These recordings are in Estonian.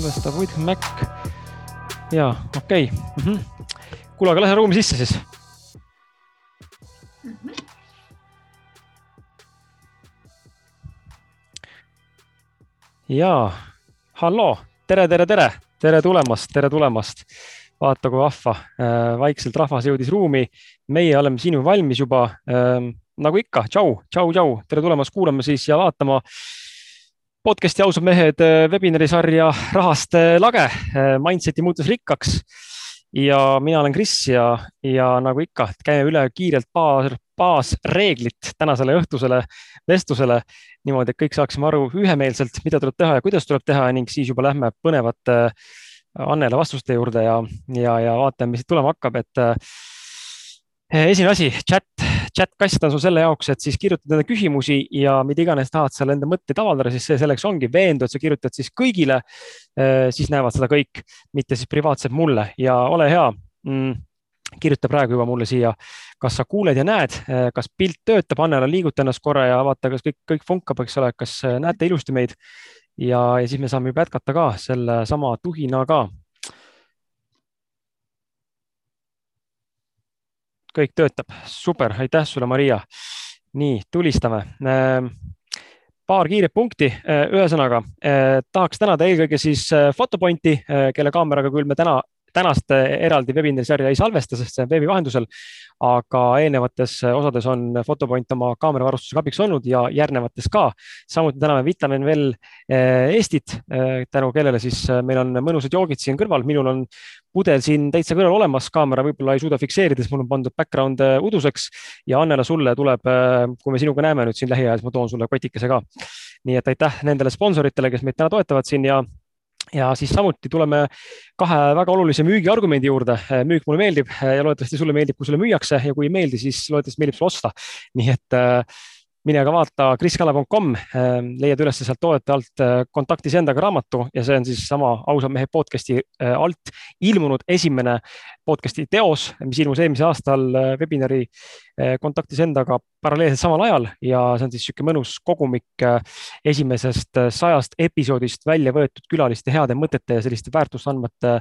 Salvestab with Mac. ja okei okay. mm -hmm., kuule, aga lähe ruumi sisse siis mm. -hmm. ja halloo, tere, tere, tere, tere tulemast, tere tulemast. vaata, kui vahva, äh, vaikselt rahvas jõudis ruumi. meie oleme siin valmis juba ähm, nagu ikka, tšau, tšau, tšau, tere tulemast kuulama siis ja vaatama podcast'i ausad mehed äh, webinari sarja Rahast äh, lage. Äh, Mindseti muutus rikkaks. ja mina olen Kris ja, ja nagu ikka, käime üle kiirelt baas, baasreeglit tänasele õhtusele vestlusele niimoodi, et kõik saaksime aru ühemeelselt, mida tuleb teha ja kuidas tuleb teha ning siis juba lähme põnevate Annele vastuste juurde ja, ja, ja vaatame, mis siit tulema hakkab, et esimene asi, chat chat-kast on sul selle jaoks, et siis kirjutada enda küsimusi ja mida iganes tahad seal enda mõtteid avaldada, siis see selleks ongi. Veendu, et sa kirjutad siis kõigile. Eh, siis näevad seda kõik, mitte siis privaatselt mulle. Ja ole hea. Mm, kirjuta praegu juba mulle siia, kas sa kuuled ja näed, eh, kas pilt töötab, Annela, liiguta ennast korra ja vaata, kas kõik, kõik funkab, eks ole, kas eh, näete ilusti meid. ja, ja siis me saame juba jätkata ka sellesama tuhinaga kõik töötab, super, aitäh sulle, Maria. nii, tulistame. Ehm, paar kiiret punkti, ehm, ühesõnaga eh, tahaks tänada eelkõige siis eh, Photopointi, eh, kelle kaameraga küll me täna tänast eraldi webinari sarja ei salvesta, sest see on veebi vahendusel. aga eelnevates osades on Photopoint oma kaameravarustusega abiks olnud ja järgnevates ka. samuti täname Vitamin Well Eestit, tänu kellele siis meil on mõnusad joogid siin kõrval, minul on pudel siin täitsa kõrval olemas, kaamera võib-olla ei suuda fikseerida, sest mul on pandud background uduseks ja Annela, sulle tuleb, kui me sinuga näeme nüüd siin lähiajal, siis ma toon sulle kotikese ka. nii et aitäh nendele sponsoritele, kes meid täna toetavad siin ja ja siis samuti tuleme kahe väga olulise müügiargumendi juurde. müük mulle meeldib ja loodetavasti sulle meeldib, kui sulle müüakse ja kui ei meeldi, siis loodetavasti meeldib sulle osta. nii et äh, mine ka vaata kriskala.com, ähm, leiad üles sealt toodete alt äh, kontaktis endaga raamatu ja see on siis sama ausa mehe podcast'i äh, alt ilmunud esimene podcast'i teos, mis ilmus eelmisel aastal äh, webinari kontaktis endaga paralleelselt samal ajal ja see on siis niisugune mõnus kogumik esimesest sajast episoodist välja võetud külaliste heade mõtete ja selliste väärtust andvate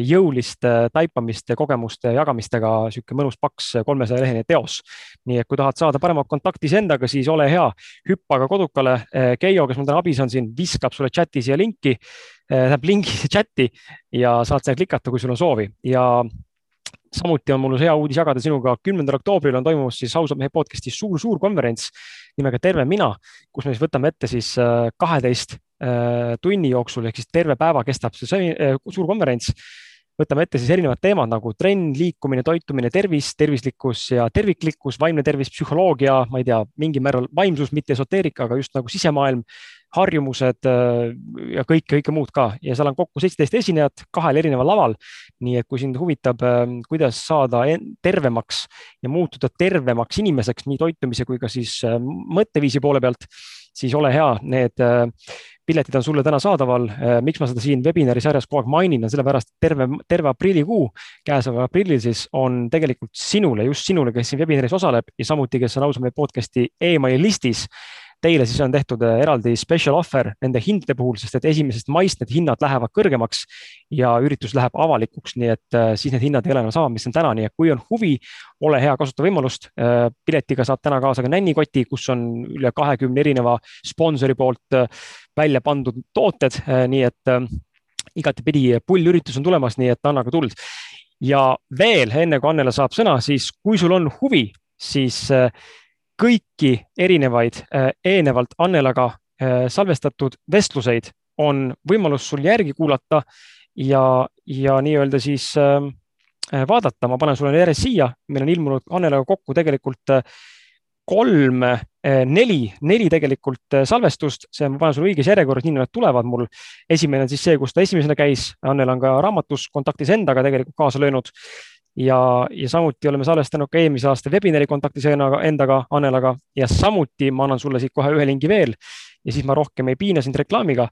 jõuliste taipamiste, kogemuste jagamistega, niisugune mõnus paks kolmesaja leheline teos. nii et kui tahad saada paremat kontakti iseendaga, aga siis ole hea, hüppa ka kodukale. Eh, Keijo, kes mul täna abis on siin, viskab sulle chati siia linki, eh, tähendab lingi chati ja saad seda klikata, kui sul on soovi. Ja samuti on mul hea uudis jagada sinuga, kümnendal oktoobril on toimumas siis ausad mehe podcast'is suur-suur konverents nimega Terve mina, kus me siis võtame ette siis eh, kaheteist tunni jooksul ehk siis terve päeva kestab see suur konverents võtame ette siis erinevad teemad nagu trenn, liikumine, toitumine, tervis, tervislikkus ja terviklikkus, vaimne tervis, psühholoogia, ma ei tea, mingil määral vaimsus, mitte esoteerika, aga just nagu sisemaailm, harjumused äh, ja kõik, kõike muud ka ja seal on kokku seitseteist esinejat kahel erineval laval. nii et kui sind huvitab, ähm, kuidas saada tervemaks ja muutuda tervemaks inimeseks nii toitumise kui ka siis äh, mõtteviisi poole pealt, siis ole hea, need äh, piletid on sulle täna saadaval. Äh, miks ma seda siin webinari sarjas kogu aeg mainin, on sellepärast terve, terve aprillikuu, käesoleval aprillil siis on tegelikult sinule, just sinule, kes siin webinaris osaleb ja samuti, kes on ausalt meie podcast'i emaili listis Teile siis on tehtud äh, eraldi special offer nende hindade puhul, sest et esimesest maist need hinnad lähevad kõrgemaks ja üritus läheb avalikuks, nii et äh, siis need hinnad ei ole enam sama, mis on täna, nii et kui on huvi, ole hea, kasuta võimalust. piletiga saab täna kaasa ka nännikoti, kus on üle kahekümne erineva sponsori poolt välja pandud tooted, nii et äh, igatepidi pullüritus on tulemas, nii et anna ka tuld. ja veel enne kui Annela saab sõna, siis kui sul on huvi, siis äh, kõiki erinevaid äh, eelnevalt Annelaga salvestatud vestluseid on võimalus sul järgi kuulata ja, ja nii-öelda siis vaadata, ma panen sulle järjest siia, meil on ilmunud Annelaga kokku tegelikult kolm, neli, neli tegelikult salvestust, see ma panen sulle õiges järjekorras, nii nad tulevad mul. esimene on siis see, kus ta esimesena käis, Annel on ka raamatus kontaktis endaga tegelikult kaasa löönud. Ja, ja samuti oleme salvestanud ka eelmise aasta webinari kontaktis endaga, Annelaga ja samuti ma annan sulle siit kohe ühe lingi veel ja siis ma rohkem ei piina sind reklaamiga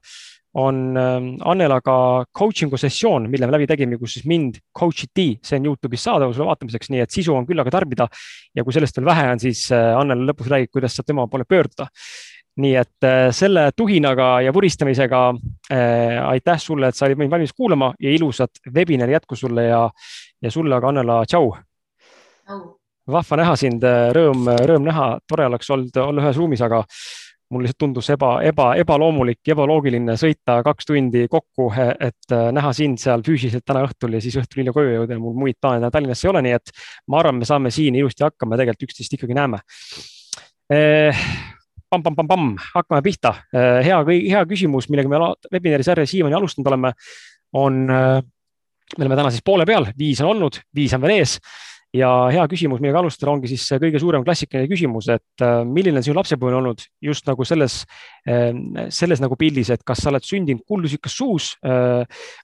on ähm, Annelaga coaching'u sessioon, mille me läbi tegime, kus siis mind coach iti, see on Youtube'is saadaval sulle vaatamiseks, nii et sisu on küllaga tarbida. ja kui sellest veel vähe on, siis äh, Annela lõpus räägib, kuidas saab tema poole pöörduda. Nii et äh, selle tuhinaga ja vuristamisega äh, aitäh sulle, et sa olid meid valmis kuulama ja ilusat webinari jätku sulle ja, ja sulle aga Annela, tšau. Vahva näha sind, rõõm, rõõm näha, tore oleks olnud olla ühes ruumis, aga mul lihtsalt tundus eba, eba, ebaloomulik ebaloogiline sõita kaks tundi kokku, et äh, näha sind seal füüsiliselt täna õhtul ja siis õhtul hilja koju jõuda ja mul muid plaane Tallinnas ei ole, nii et ma arvan, me saame siin ilusti hakkama, tegelikult üksteist ikkagi näeme. Eh, pamm-pamm-pamm-pamm, hakkame pihta. Eh, hea, hea küsimus, millega me webinari sarja siiamaani alustanud oleme, on, eh, me oleme täna siis poole peal, viis on olnud, viis on veel ees ja hea küsimus, millega alustada, ongi siis kõige suurem klassikaline küsimus, et äh, milline on sinu lapsepõlve olnud just nagu selles, ähm, selles nagu pildis, et kas sa oled sündinud kuldusükas suus äh,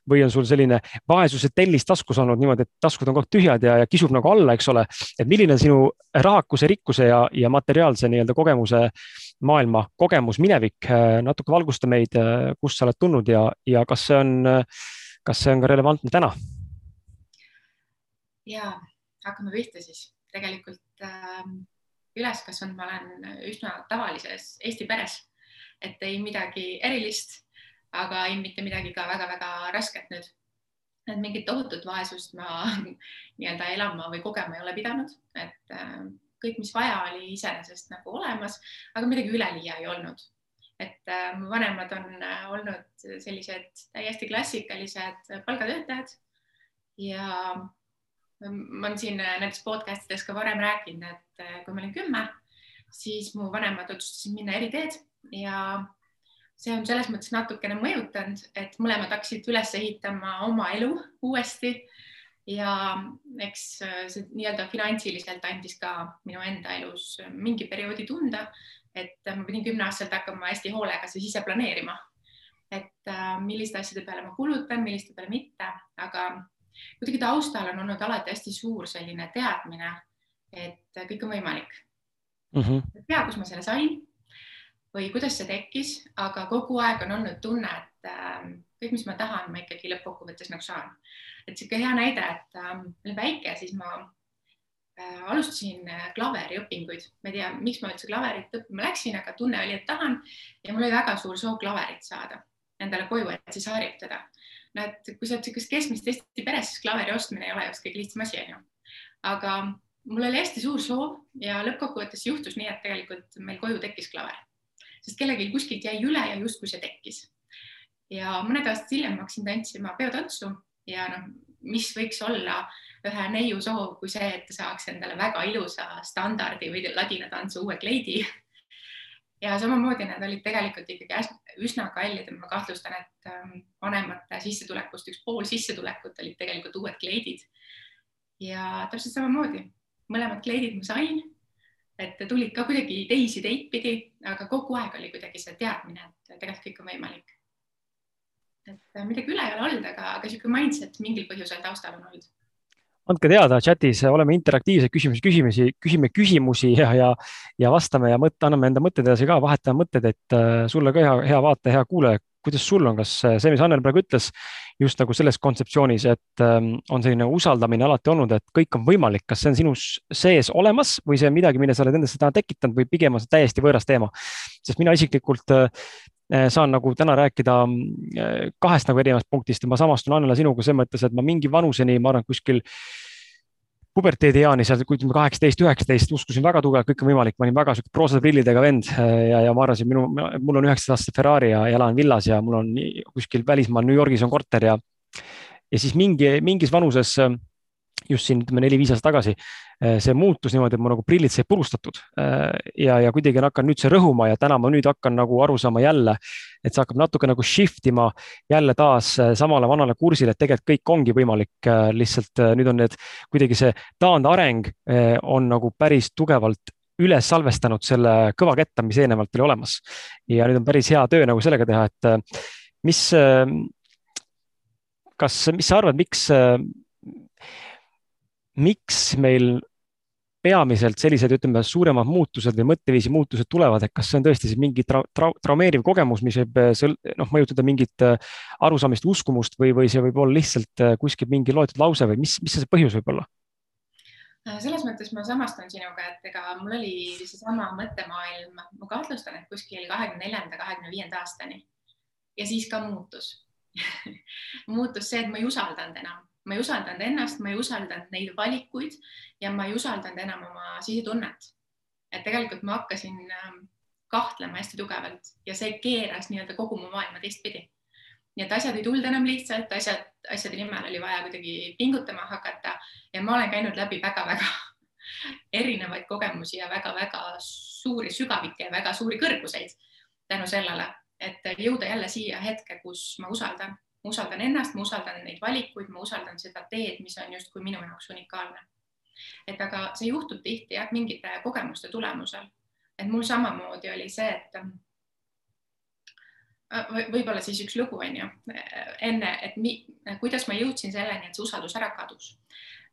või on sul selline vaesuse tellis taskus olnud niimoodi, et taskud on kogu aeg tühjad ja, ja kisub nagu alla, eks ole. et milline on sinu rahakuse, rikkuse ja, ja materiaalse nii-öelda kogemuse maailma kogemus, minevik, äh, natuke valgusta meid, kust sa oled tulnud ja, ja kas see on, kas see on ka relevantne täna? jaa hakkame pihta siis. tegelikult äh, üles kasvanud ma olen üsna tavalises Eesti peres, et ei midagi erilist, aga ei mitte midagi ka väga-väga rasket nüüd. et mingit tohutut vaesust ma nii-öelda elama või kogema ei ole pidanud, et äh, kõik, mis vaja, oli iseenesest nagu olemas, aga midagi üleliia ei olnud et mu vanemad on äh, olnud sellised täiesti klassikalised palgatöötajad ja ma olen siin äh, nendes podcast ides ka varem rääkinud, et äh, kui ma olin kümme, siis mu vanemad otsustasid minna eri teed ja see on selles mõttes natukene mõjutanud, et mõlemad hakkasid üles ehitama oma elu uuesti. ja eks äh, see nii-öelda finantsiliselt andis ka minu enda elus mingi perioodi tunda, et ma pidin kümneaastaselt hakkama hästi hoolega siis ise planeerima, et milliste asjade peale ma kulutan, milliste peale mitte, aga kuidagi taustal on olnud alati hästi suur selline teadmine, et kõik on võimalik mm. -hmm. ei tea, kust ma selle sain või kuidas see tekkis, aga kogu aeg on olnud tunne, et äh, kõik, mis ma tahan, ma ikkagi lõppkokkuvõttes nagu saan. et sihuke hea näide, et äh, ma olin väike, siis ma äh, alustasin äh, klaveriõpinguid, ma ei tea, miks ma üldse klaverit õppima läksin, aga tunne oli, et tahan ja mul oli väga suur soov klaverit saada endale koju, et siis harjutada no et kui sa oled niisugust keskmist Eesti peres, siis klaveri ostmine ei ole just kõige lihtsam asi, onju. aga mul oli hästi suur soov ja lõppkokkuvõttes juhtus nii, et tegelikult meil koju tekkis klaver, sest kellelgi kuskilt jäi üle ja justkui see tekkis. ja mõned aastad hiljem hakkasin tantsima peotantsu ja noh, mis võiks olla ühe neiu soov kui see, et saaks endale väga ilusa standardi või ladinatantsu uue kleidi ja samamoodi need olid tegelikult ikkagi üsna kallid ja ma kahtlustan, et ähm, vanemate sissetulekust üks pool sissetulekut olid tegelikult uued kleidid. ja täpselt samamoodi, mõlemad kleidid ma sain, et tulid ka kuidagi teisi teid pidi, aga kogu aeg oli kuidagi see teadmine, et tegelikult kõik on võimalik. et äh, midagi üle ei ole olnud, aga, aga niisugune mindset mingil põhjusel taustal on olnud andke teada chatis, oleme interaktiivsed, küsimusi, küsimusi, küsime küsimusi ja, ja, ja vastame ja mõtte, anname enda mõtted edasi ka, vahetame mõtted, et äh, sulle ka hea, hea vaataja, hea kuulaja, kuidas sul on, kas äh, see, mis Annel praegu ütles, just nagu selles kontseptsioonis, et ähm, on selline usaldamine alati olnud, et kõik on võimalik, kas see on sinus sees olemas või see on midagi, mille sa oled endasse täna tekitanud või pigem on see täiesti võõras teema? sest mina isiklikult äh, saan nagu täna rääkida eh, kahest nagu erinevast punktist ja ma samastun Annela sinuga selles mõttes, et ma mingi vanuseni, ma arvan, kuskil puberteedieani seal, kui ütleme kaheksateist, üheksateist, uskusin väga tugevalt, kõik on võimalik, ma olin väga sihuke proosade prillidega vend eh, ja, ja ma arvasin, minu, mul on üheksateist aastast Ferrari ja, ja elan villas ja mul on kuskil välismaal New Yorgis on korter ja, ja siis mingi, mingis vanuses just siin ütleme neli-viis aastat tagasi, eh, see muutus niimoodi, et mu nagu prillid said purustatud eh, ja, ja kuidagi hakkan nüüd see rõhuma ja täna ma nüüd hakkan nagu aru saama jälle, et see hakkab natuke nagu shift ima jälle taas eh, samale vanale kursile, et tegelikult kõik ongi võimalik, lihtsalt nüüd on need kuidagi see taandareng on nagu päris tugevalt üles salvestanud selle kõva ketta, mis eelnevalt oli olemas. ja nüüd on päris hea töö nagu sellega teha, et mis, kas, mis sa arvad, miks miks meil peamiselt sellised, ütleme, suuremad muutused või mõtteviisi muutused tulevad, et kas see on tõesti siis mingi tra tra traumeeriv kogemus, mis võib noh, mõjutada mingit äh, arusaamist, uskumust või, või see võib olla lihtsalt äh, kuskil mingi loetud lause või mis, mis see põhjus võib olla? Äh, selles mõttes ma samastan sinuga, et ega mul oli seesama mõttemaailm, ma kahtlustan, et kuskil kahekümne neljanda, kahekümne viienda aastani. Ja siis ka muutus. Muutus see, et ma ei usaldanud enam, ma ei usaldanud ennast, ma ei usaldanud neid valikuid ja ma ei usaldanud enam oma sisetunnet. et tegelikult ma hakkasin ähm, kahtlema hästi tugevalt ja see keeras nii-öelda kogu mu maailma teistpidi nii et asjad ei tulnud enam lihtsalt, asjad, asjade nimel oli vaja kuidagi pingutama hakata ja ma olen käinud läbi väga-väga erinevaid kogemusi ja väga-väga suuri sügavikke ja väga suuri kõrguseid tänu sellele, et jõuda jälle siia hetke, kus ma usaldan, ma usaldan ennast, ma usaldan neid valikuid, ma usaldan seda teed, mis on justkui minu jaoks unikaalne. et aga see juhtub tihti jah, mingite kogemuste tulemusel, et mul samamoodi oli see, et Äh, võib-olla siis üks lugu on ju enne, et mi, kuidas ma jõudsin selleni, et see usaldus ära kadus,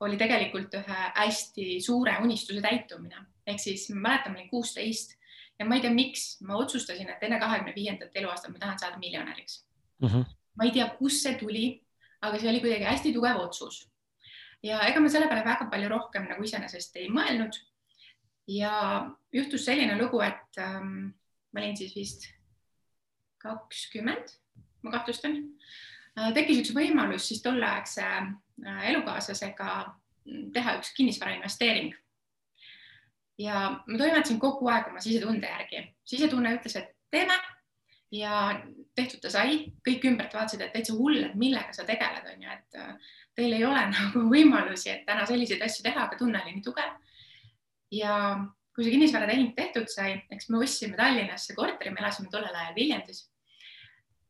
oli tegelikult ühe hästi suure unistuse täitumine, ehk siis ma mäletan, ma olin kuusteist ja ma ei tea, miks ma otsustasin, et enne kahekümne viiendat eluaastat ma tahan saada miljonäriks mm. -hmm. Ma ei tea, kust see tuli, aga see oli kuidagi hästi tugev otsus. ja ega ma selle peale väga palju rohkem nagu iseenesest ei mõelnud. ja juhtus selline lugu, et ähm, ma olin siis vist kakskümmend, ma kahtlustan. Äh, tekkis üks võimalus siis tolleaegse äh, elukaaslasega teha üks kinnisvarainvesteering. ja ma toimetasin kogu aeg oma sisetunde järgi, sisetunne ütles, et teeme ja tehtud ta sai, kõik ümbert vaatasid, et täitsa hull, et millega sa tegeled, on ju, et äh, teil ei ole nagu võimalusi, et täna selliseid asju teha, aga tunne oli nii tugev. ja kui see kinnisvaratehing tehtud sai, eks me ostsime Tallinnasse korteri, me elasime tollel ajal Viljandis.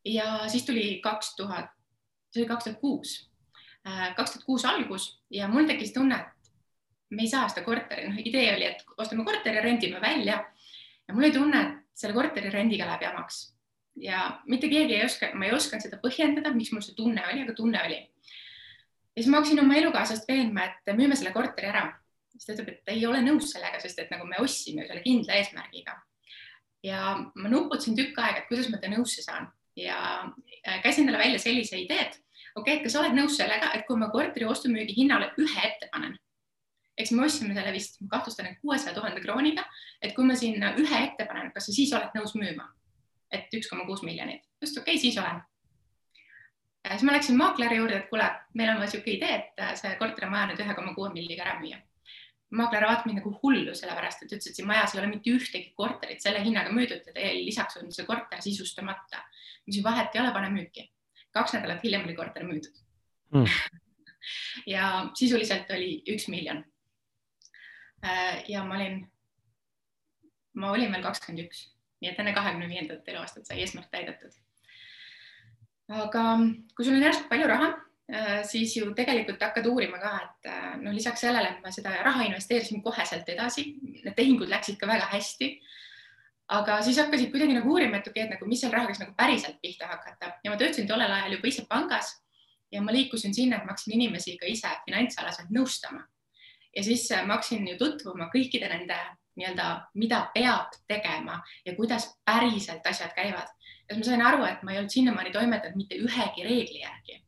ja siis tuli kaks tuhat, see oli kaks tuhat kuus, äh, kaks tuhat kuus algus ja mul tekkis tunne, et me ei saa seda korteri, noh, idee oli, et ostame korteri rendime välja. ja mul oli tunne, et selle korteri rendiga läheb jamaks ja mitte keegi ei oska, ma ei osanud seda põhjendada, miks mul see tunne oli, aga tunne oli. ja siis ma hakkasin oma elukaaslast veenma, et müüme selle korteri ära siis ta ütleb, et ta ei ole nõus sellega, sest et nagu me ostsime selle kindla eesmärgiga. ja ma nuputasin tükk aega, et kuidas ma ta nõusse saan ja äh, käisin talle välja sellise idee, et okei okay,, et kas sa oled nõus sellega, et kui ma korteri ostu-müügi hinnale ühe ette panen, eks me ostsime selle vist, ma kahtlustan, et kuuesaja tuhande krooniga, et kui ma sinna ühe ette panen, kas sa siis oled nõus müüma? Et üks koma kuus miljonit, just okei okay,, siis olen siis ma läksin maakleri juurde, et kuule, meil on niisugune idee, et äh, see korterimaja nüüd ühe koma kuue milliga ära müüa maakler vaatas mind nagu hullu, sellepärast et ütles, et siin majas ei ole mitte ühtegi korterit selle hinnaga müüdud ja teil lisaks on see korter sisustamata. ma ütlesin, vahet ei ole, pane müüki. kaks nädalat hiljem oli korter müüdud mm. ja sisuliselt oli üks miljon. Äh, ja ma olin, ma olin veel kakskümmend üks, nii et enne kahekümne viiendat eluaastat sai eesmärk täidetud. aga kui sul on järsku palju raha Äh, siis ju tegelikult hakkad uurima ka, et noh, lisaks sellele, et ma seda raha investeerisin koheselt edasi, need tehingud läksid ka väga hästi. aga siis hakkasid kuidagi nagu uurima, et okei et nagu mis seal rahaga siis nagu päriselt pihta hakata ja ma töötasin tollel ajal juba ise pangas ja ma liikusin sinna, et ma hakkasin inimesi ka ise finantsalaselt nõustama. ja siis äh, ma hakkasin ju tutvuma kõikide nende nii-öelda, mida peab tegema ja kuidas päriselt asjad käivad. ja siis ma sain aru, et ma ei olnud sinnamaani toimetanud mitte ühegi reegli järgi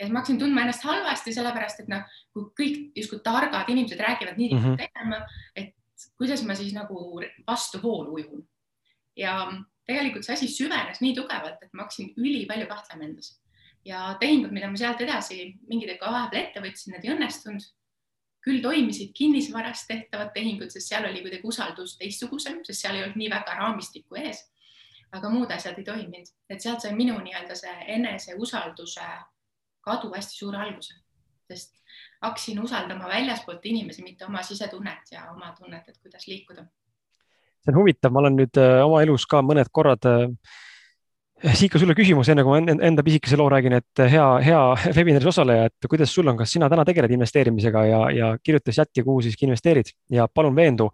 ja ma hakkasin tundma ennast halvasti, sellepärast et noh, kui kõik justkui targad inimesed räägivad nii mm -hmm. tegema, et kuidas ma siis nagu vastu voolu ujun. ja tegelikult see asi süvenes nii tugevalt, et ma hakkasin ülipalju kahtlema endas ja tehingud, mida ma sealt edasi mingitega vahepeal ette võtsin, need ei õnnestunud. Küll toimisid kinnisvarast tehtavad tehingud, sest seal oli kuidagi usaldus teistsugusem, sest seal ei olnud nii väga raamistikku ees. aga muud asjad ei toiminud, et sealt sai minu nii-öelda see eneseusalduse kadu hästi suure alguse, sest hakkasin usaldama väljaspoolt inimesi, mitte oma sisetunnet ja oma tunnet, et kuidas liikuda. see on huvitav, ma olen nüüd äh, oma elus ka mõned korrad äh, siit ka sulle küsimus, enne kui ma enda pisikese loo räägin, et äh, hea, hea webinaris osaleja, et kuidas sul on, kas sina täna tegeled investeerimisega ja, ja kirjuta chati, kuhu siiski investeerid ja palun veendu.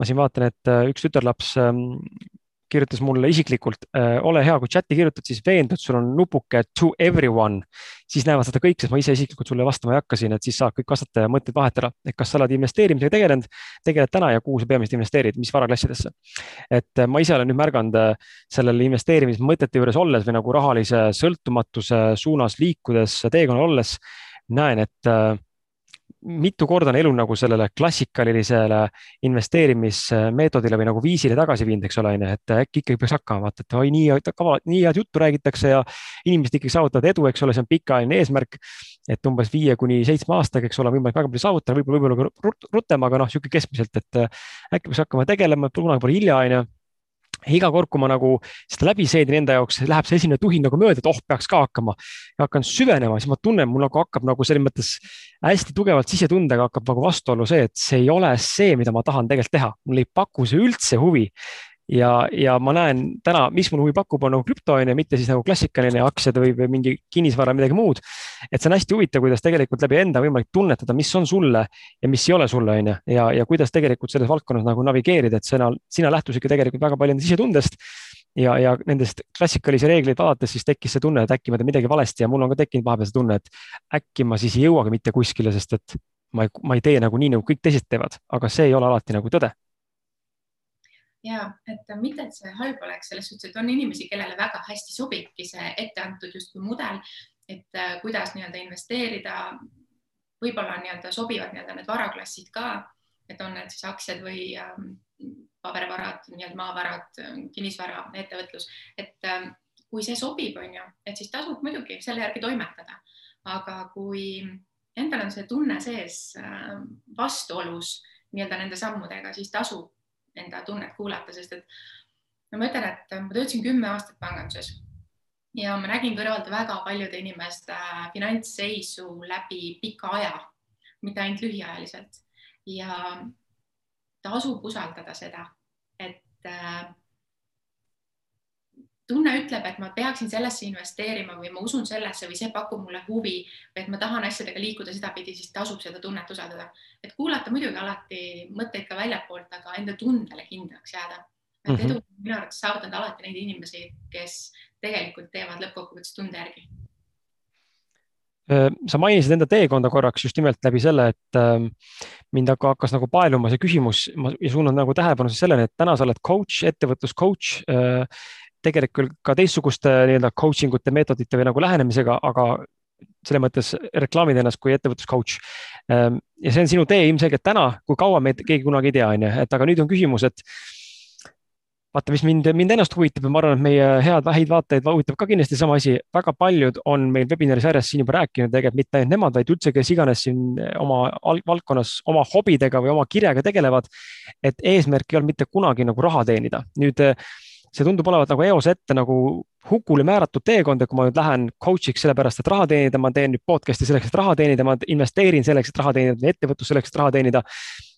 ma siin vaatan, et üks tütarlaps ähm, kirjutas mulle isiklikult äh,, ole hea, kui chati kirjutad, siis veendu, et sul on nupuke to everyone, siis näevad seda kõik, sest ma ise isiklikult sulle vastama ei hakka siin, et siis saab kõik vastata ja mõtteid vahetada, et kas sa oled investeerimisega tegelenud, tegeled täna ja kuhu sa peamiselt investeerid, mis varaklassidesse. et äh, ma ise olen nüüd märganud äh, sellele investeerimismõtete juures olles või nagu rahalise sõltumatuse suunas liikudes, teekonnal olles, näen, et mitu korda on elu nagu sellele klassikalisele investeerimismeetodile või nagu viisile tagasi viinud, eks ole, on ju, et äkki ikkagi peaks hakkama vaata, et oi nii, nii head juttu räägitakse ja inimesed ikkagi saavutavad edu, eks ole, see on pikaajaline eesmärk. et umbes viie kuni seitsme aastaga, eks ole, võimalik väga palju saavutada, võib-olla, võib-olla ka rutem, aga noh, niisugune keskmiselt, et äkki peaks hakkama tegelema, kunagi pole hilja, on ju iga kord, kui ma nagu seda läbi seedin enda jaoks, läheb see esimene tuhin nagu mööda, et oh, peaks ka hakkama. ja hakkan süvenema, siis ma tunnen, mul nagu hakkab nagu selles mõttes hästi tugevalt sisetundega hakkab nagu vastuollu see, et see ei ole see, mida ma tahan tegelikult teha, mul ei paku see üldse huvi ja, ja ma näen täna, mis mul huvi pakub, on nagu krüpto on ju, mitte siis nagu klassikaline aktsiad või, või mingi kinnisvara, midagi muud. et see on hästi huvitav, kuidas tegelikult läbi enda võimalik tunnetada, mis on sulle ja mis ei ole sulle, on ju, ja, ja kuidas tegelikult selles valdkonnas nagu navigeerida, et sina, sina lähtusidki tegelikult väga palju enda sisetundest ja, ja nendest klassikalisi reegleid vaadates siis tekkis see tunne, et äkki ma teen midagi valesti ja mul on ka tekkinud vahepeal see tunne, et äkki ma siis ei jõuagi mitte kuskile, sest et ma ei, ma ei tee nagu nii, nagu kõik teised teevad, aga see ei ole alati nagu tõde ja et mitte, et see halb oleks selles suhtes, et on inimesi, kellele väga hästi sobibki see ette antud justkui mudel, et äh, kuidas nii-öelda investeerida. võib-olla nii-öelda sobivad nii-öelda need varaklassid ka, et on need siis aktsiad või ähm, pabervarad, nii-öelda maavarad, kinnisvara, ettevõtlus, et ähm, kui see sobib, on ju, et siis tasub muidugi selle järgi toimetada, aga kui endal on see tunne sees äh, vastuolus nii-öelda nende sammudega, siis tasub enda tunnet kuulata, sest et no ma ütlen, et ma töötasin kümme aastat panganduses ja ma nägin kõrvalt väga paljude inimeste finantsseisu läbi pika aja, mitte ainult lühiajaliselt. Ja tasub usaldada seda, et äh, tunne ütleb, et ma peaksin sellesse investeerima või ma usun sellesse või see pakub mulle huvi või et ma tahan asjadega liikuda sedapidi, siis tasub seda tunnet usaldada. et kuulata muidugi alati mõtteid ka väljapoolt, aga enda tundele kindlaks jääda. et mm -hmm. edu minu arvates saavutavad alati neid inimesi, kes tegelikult teevad lõppkokkuvõttes tunde järgi äh, sa mainisid enda teekonda korraks just nimelt läbi selle, et ähm, mind hakkas nagu paeluma see küsimus ja suunan nagu tähelepanu sellele, et täna sa oled coach, ettevõtlus coach äh, tegelikult ka teistsuguste nii-öelda coaching ute meetodite või nagu lähenemisega, aga selles mõttes reklaamid ennast kui ettevõtluscoach. Ehm, ja see on sinu tee ilmselgelt täna, kui kaua me keegi kunagi ei tea, on ju, et aga nüüd on küsimus, et vaata, mis mind, mind ennast huvitab ja ma arvan, et meie head, häid vaatajaid huvitab ka kindlasti sama asi. väga paljud on meil webinari sarjas siin juba rääkinud, tegelikult mitte ainult nemad, vaid üldse, kes iganes siin oma valdkonnas oma hobidega või oma kirjaga tegelevad. et eesmärk ei olnud mitte kunagi nagu raha teenida. nüüd see tundub olevat nagu eos ette nagu hukule määratud teekond, et kui ma nüüd lähen coach'iks sellepärast, et raha teenida, ma teen nüüd podcast'i selleks, et raha teenida, ma investeerin selleks, et raha teenida, ettevõtlus selleks, et raha teenida.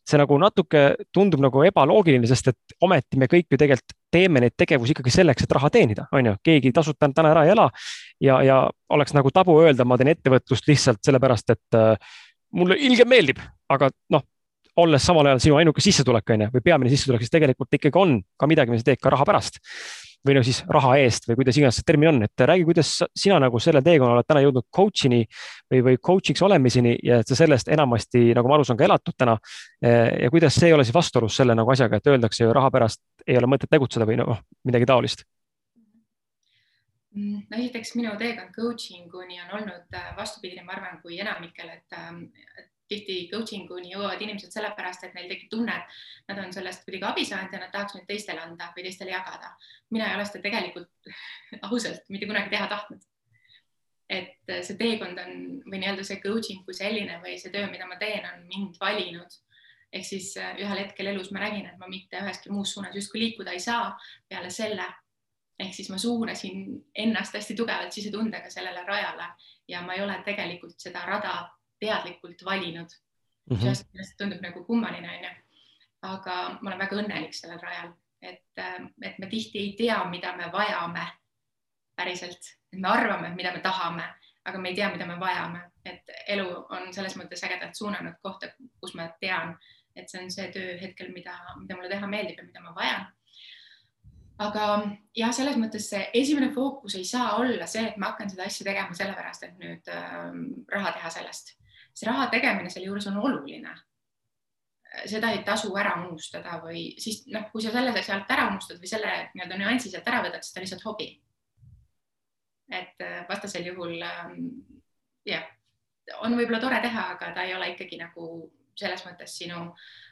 see nagu natuke tundub nagu ebaloogiline, sest et ometi me kõik ju tegelikult teeme neid tegevusi ikkagi selleks, et raha teenida, on ju, keegi tasuta täna ära ei ela. ja, ja oleks nagu tabu öelda, ma teen ettevõtlust lihtsalt sellepärast, et äh, mulle ilgelt meeldib, aga noh, olles samal ajal sinu ainuke sissetulek, on ju, või peamine sissetulek, siis tegelikult ikkagi on ka midagi, mida sa teed ka raha pärast. või no siis raha eest või kuidas iganes see termin on, et räägi, kuidas sina nagu selle teekonna oled täna jõudnud coach'ini või, või coach'iks olemiseni ja et sa sellest enamasti, nagu ma aru saan, ka elatud täna. ja kuidas see ei ole siis vastuolus selle nagu asjaga, et öeldakse ju raha pärast ei ole mõtet tegutseda või noh, midagi taolist mm, no esiteks minu teekond coaching uni on olnud äh, vastupidine, ma arvan, kui enamikel, et, ähm, et tihti coaching uni jõuavad inimesed sellepärast, et neil tekib tunne, et nad on sellest kuidagi abi saanud ja nad tahaks nüüd teistele anda või teistele jagada. mina ei ole seda tegelikult ausalt mitte kunagi teha tahtnud. et see teekond on või nii-öelda see coaching kui selline või see töö, mida ma teen, on mind valinud. ehk siis äh, ühel hetkel elus ma nägin, et ma mitte üheski muus suunas justkui liikuda ei saa peale selle. ehk siis ma suunasin ennast hästi tugevalt sisetundega sellele rajale ja ma ei ole tegelikult seda rada teadlikult valinud mm. -hmm. küljest tundub nagu kummaline, onju. aga ma olen väga õnnelik sellel rajal, et, äh, et me tihti ei tea, mida me vajame päriselt, et me arvame, mida me tahame, aga me ei tea, mida me vajame, et elu on selles mõttes ägedalt suunanud kohta, kus ma tean, et see on see töö hetkel, mida, mida mulle teha meeldib ja mida ma vajan aga jah, selles mõttes see esimene fookus ei saa olla see, et ma hakkan seda asja tegema sellepärast, et nüüd äh, raha teha sellest see raha tegemine sealjuures on oluline. seda ei tasu ära unustada või siis noh, kui sa selle sealt ära unustad või selle nii-öelda nüansi sealt ära võtad, siis ta on lihtsalt hobi. et äh, vastasel juhul ähm, jah, on võib-olla tore teha, aga ta ei ole ikkagi nagu selles mõttes sinu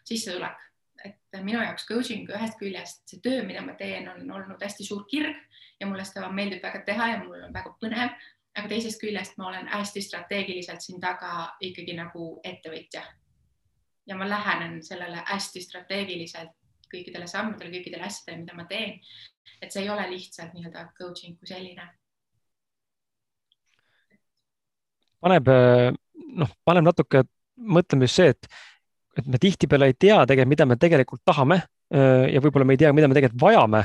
sissetulek. et minu jaoks coaching ühest küljest see töö, mida ma teen, on olnud hästi suur kirg ja mulle seda meeldib väga teha ja mul on väga põnev, aga teisest küljest ma olen hästi strateegiliselt siin taga ikkagi nagu ettevõtja. ja ma lähenen sellele hästi strateegiliselt kõikidele sammudele, kõikidele asjadele, mida ma teen. et see ei ole lihtsalt nii-öelda coaching kui selline paneb, noh, paneb natuke mõtlema just see, et, et me tihtipeale ei tea tegelikult, mida me tegelikult tahame ja võib-olla me ei tea, mida me tegelikult vajame.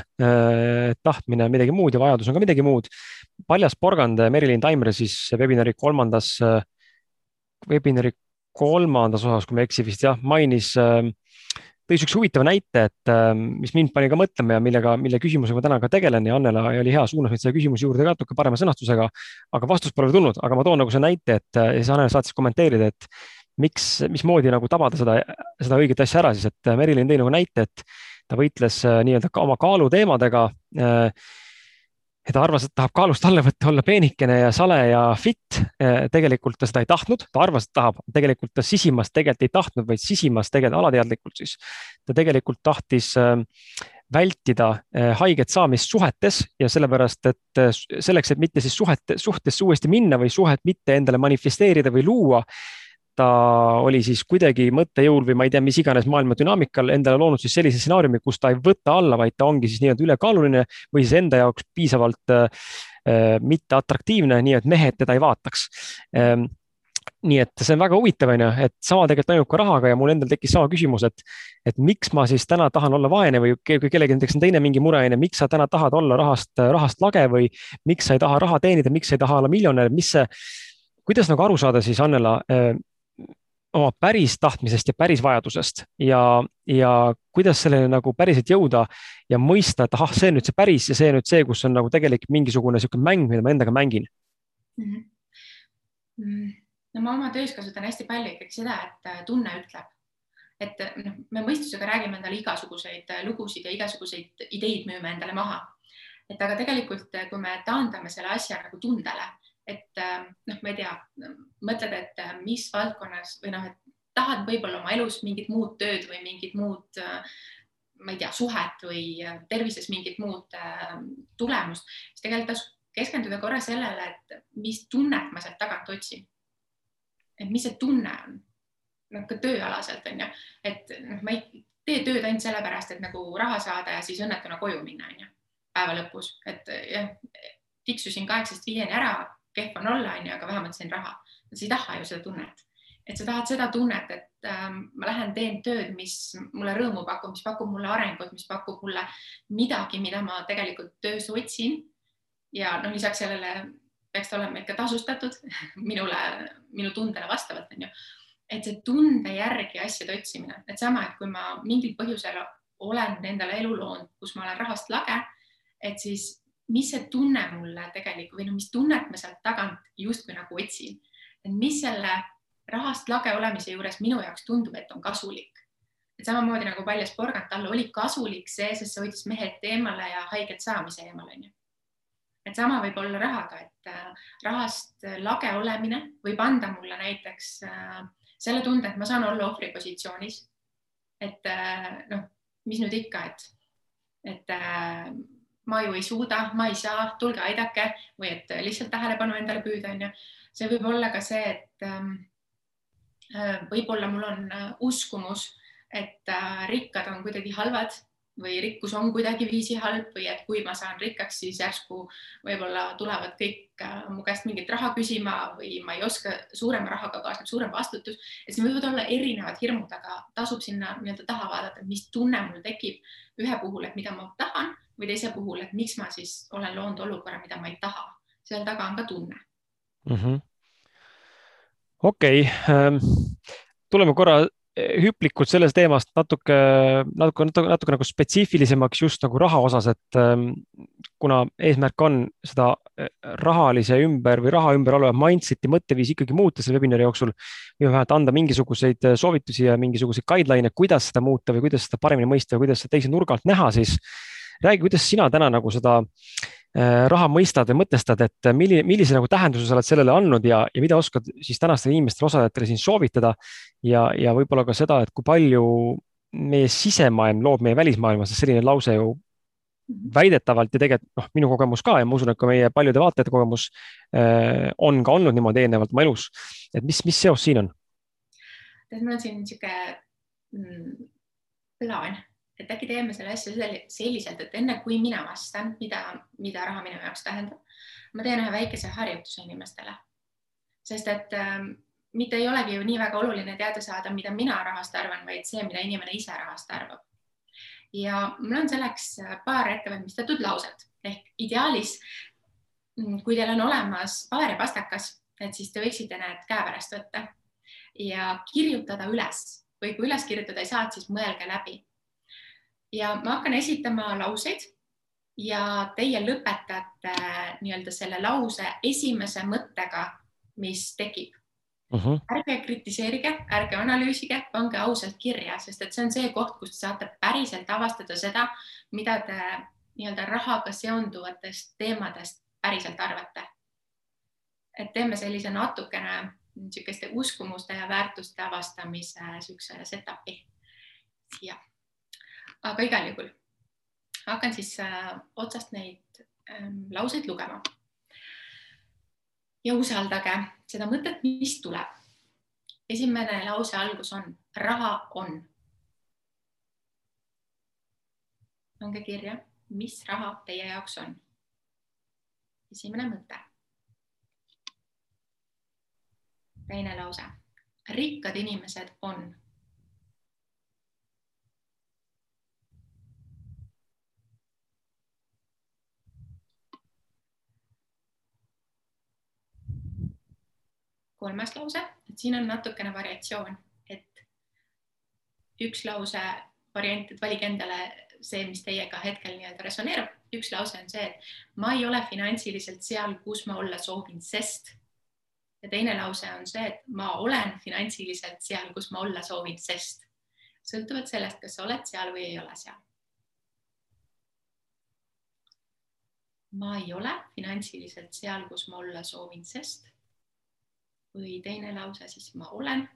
tahtmine on midagi muud ja vajadus on ka midagi muud. paljas porgand Merilin Taimre siis webinari kolmandas, webinari kolmandas osas, kui ma ei eksi vist jah, mainis äh, tõi niisuguse huvitava näite, et mis mind pani ka mõtlema ja millega, mille küsimusega ma täna ka tegelen ja Annela oli hea, suunas meid selle küsimuse juurde ka natuke parema sõnastusega. aga vastust pole tulnud, aga ma toon nagu selle näite, et ja siis Annela saatis kommenteerida, et miks, mismoodi nagu tabada seda, seda õiget asja ära siis, et Merilin tõi nagu näite, et ta võitles äh, nii-öelda ka oma kaaluteemadega äh, ja ta arvas, et tahab kaalust alla võtta, olla peenikene ja sale ja fit. tegelikult ta seda ei tahtnud, ta arvas, et tahab, tegelikult ta sisimas tegelikult ei tahtnud, vaid sisimas tegelikult alateadlikult siis. ta tegelikult tahtis vältida äh, haiget saamist suhetes ja sellepärast, et äh, selleks, et mitte siis suhete, suhtesse uuesti minna või suhet mitte endale manifesteerida või luua ta oli siis kuidagi mõttejõul või ma ei tea, mis iganes maailma dünaamikal endale loonud siis sellise stsenaariumi, kus ta ei võta alla, vaid ta ongi siis nii-öelda ülekaaluline või siis enda jaoks piisavalt äh, äh mitte atraktiivne, nii et mehed teda ei vaataks. Ähm, nii et see on väga huvitav, on ju, et sama tegelikult toimub ka rahaga ja mul endal tekkis sama küsimus, et, et miks ma siis täna tahan olla vaene või kui kellelgi näiteks on teine mingi mure, on ju, miks sa täna tahad olla rahast, rahast lage või miks sa ei taha raha teenida, miks sa ei taha olla miljonär, mis see, kuidas nagu aru saada siis, Annela, äh, oma päris tahtmisest ja päris vajadusest ja, ja kuidas selleni nagu päriselt jõuda ja mõista, et ahah, see on nüüd see päris ja see nüüd see, kus on nagu tegelik mingisugune niisugune mäng, mida ma endaga mängin mm. -hmm. no ma oma töös kasutan hästi palju ikkagi seda, et äh, tunne ütleb, et äh, noh, me mõistusega räägime endale igasuguseid äh, lugusid ja igasuguseid ideid müüme endale maha. et aga tegelikult, kui me taandame selle asja nagu tundele et ähm, noh, ma ei tea, mõtled, et äh, mis valdkonnas või noh, et tahad võib-olla oma elus mingit muud tööd või mingit muud, äh, ma ei tea, suhet või äh, tervises mingit muud tulemust, siis tegelikult tasub keskenduda korra sellele, et mis tunnet ma sealt tagant otsin. et mis see tunne on, noh ka tööalaselt on ju, et noh, ma ei tee tööd ainult sellepärast, et nagu raha saada ja siis õnnetuna koju minna, on ju, päeva lõpus, et jah, tiksusin kaheksast viieni ära kehv on olla, onju, aga vähemalt sain raha. sa ei taha ju seda tunnet, et sa tahad seda tunnet, et ähm, ma lähen teen tööd, mis mulle rõõmu pakub, mis pakub mulle arengut, mis pakub mulle midagi, mida ma tegelikult töös otsin. ja noh, lisaks sellele peaks ta olema ikka tasustatud minule, minu tundele vastavalt onju. et see tunde järgi asjade otsimine, et sama, et kui ma mingil põhjusel olen endale elu loonud, kus ma olen rahast lage, et siis mis see tunne mulle tegelikult või no mis tunnet ma sealt tagant justkui nagu otsin, et mis selle rahast lage olemise juures minu jaoks tundub, et on kasulik. et samamoodi nagu paljas porgand, talle oli kasulik see, sest see hoidis mehed eemale ja haiget saamise eemal onju. et sama võib olla rahaga, et äh, rahast lage olemine võib anda mulle näiteks äh, selle tunde, et ma saan olla ohvri positsioonis. et äh, noh, mis nüüd ikka, et, et ma ju ei suuda, ma ei saa, tulge aidake või et lihtsalt tähelepanu endale püüda, onju. see võib olla ka see, et ähm, äh, võib-olla mul on äh, uskumus, et äh, rikkad on kuidagi halvad või rikkus on kuidagiviisi halb või et kui ma saan rikkaks, siis järsku võib-olla tulevad kõik mu käest mingit raha küsima või ma ei oska, suurema rahaga kaasneb suurem vastutus. et siin võivad olla erinevad hirmud, aga tasub sinna nii-öelda taha vaadata, mis tunne mul tekib ühe puhul, et mida ma tahan või teise puhul, et miks ma siis olen loonud olukorra, mida ma ei taha, seal taga on ka tunne mm -hmm.. okei okay. ähm,, tuleme korra eh, hüplikult sellest teemast natuke, natuke, natuke, natuke nagu spetsiifilisemaks just nagu raha osas, et ähm, kuna eesmärk on seda eh, rahalise ümber või raha ümber olevat mindset'i mõtteviisi ikkagi muuta selle webinari jooksul või vähemalt anda mingisuguseid eh, soovitusi ja mingisuguseid guideline'e, kuidas seda muuta või kuidas seda paremini mõista ja kuidas seda teise nurga alt näha, siis räägi, kuidas sina täna nagu seda raha mõistad ja mõtestad, et milline, millise nagu tähenduse sa oled sellele andnud ja, ja mida oskad siis tänastele inimestele, osalejatele siin soovitada. ja, ja võib-olla ka seda, et kui palju meie sisemaailm loob meie välismaailma, sest selline lause ju väidetavalt ja tegelikult noh, minu kogemus ka ja ma usun, et ka meie paljude vaatajate kogemus äh, on ka olnud niimoodi eelnevalt oma elus. et mis, mis seos siin on? tead, mul on siin niisugune mm, plaan, et äkki teeme selle asja selliselt, et enne kui mina vastan, mida, mida raha minu jaoks tähendab, ma teen ühe väikese harjutuse inimestele. sest et äh, mitte ei olegi ju nii väga oluline teada saada, mida mina rahast arvan, vaid see, mida inimene ise rahast arvab. ja mul on selleks äh, paar ettevalmistatud lauset ehk ideaalis, mm, kui teil on olemas paber ja pastakas, et siis te võiksite need käepärast võtta ja kirjutada üles või kui üles kirjutada ei saa, siis mõelge läbi. Ja ma hakkan esitama lauseid ja teie lõpetate äh, nii-öelda selle lause esimese mõttega, mis tekib Uh mhm. -huh. ärge kritiseerige, ärge analüüsige, pange ausalt kirja, sest et see on see koht, kus te saate päriselt avastada seda, mida te nii-öelda rahaga seonduvatest teemadest päriselt arvate. et teeme sellise natukene niisuguste uskumuste ja väärtuste avastamise niisuguse setup'i siia. Aga igal juhul hakkan siis äh, otsast neid äh, lauseid lugema ja usaldage seda mõtet, mis tuleb. esimene lause algus on raha on. pange kirja, mis raha teie jaoks on. esimene mõte. teine lause, rikkad inimesed on kolmas lause, et siin on natukene variatsioon, et üks lause variant, et valige endale see, mis teiega hetkel nii-öelda resoneerub. üks lause on see, et ma ei ole finantsiliselt seal, kus ma olla soovin, sest. ja teine lause on see, et ma olen finantsiliselt seal, kus ma olla soovin, sest. sõltuvalt sellest, kas sa oled seal või ei ole seal. ma ei ole finantsiliselt seal, kus ma olla soovin, sest või teine lause siis ma olen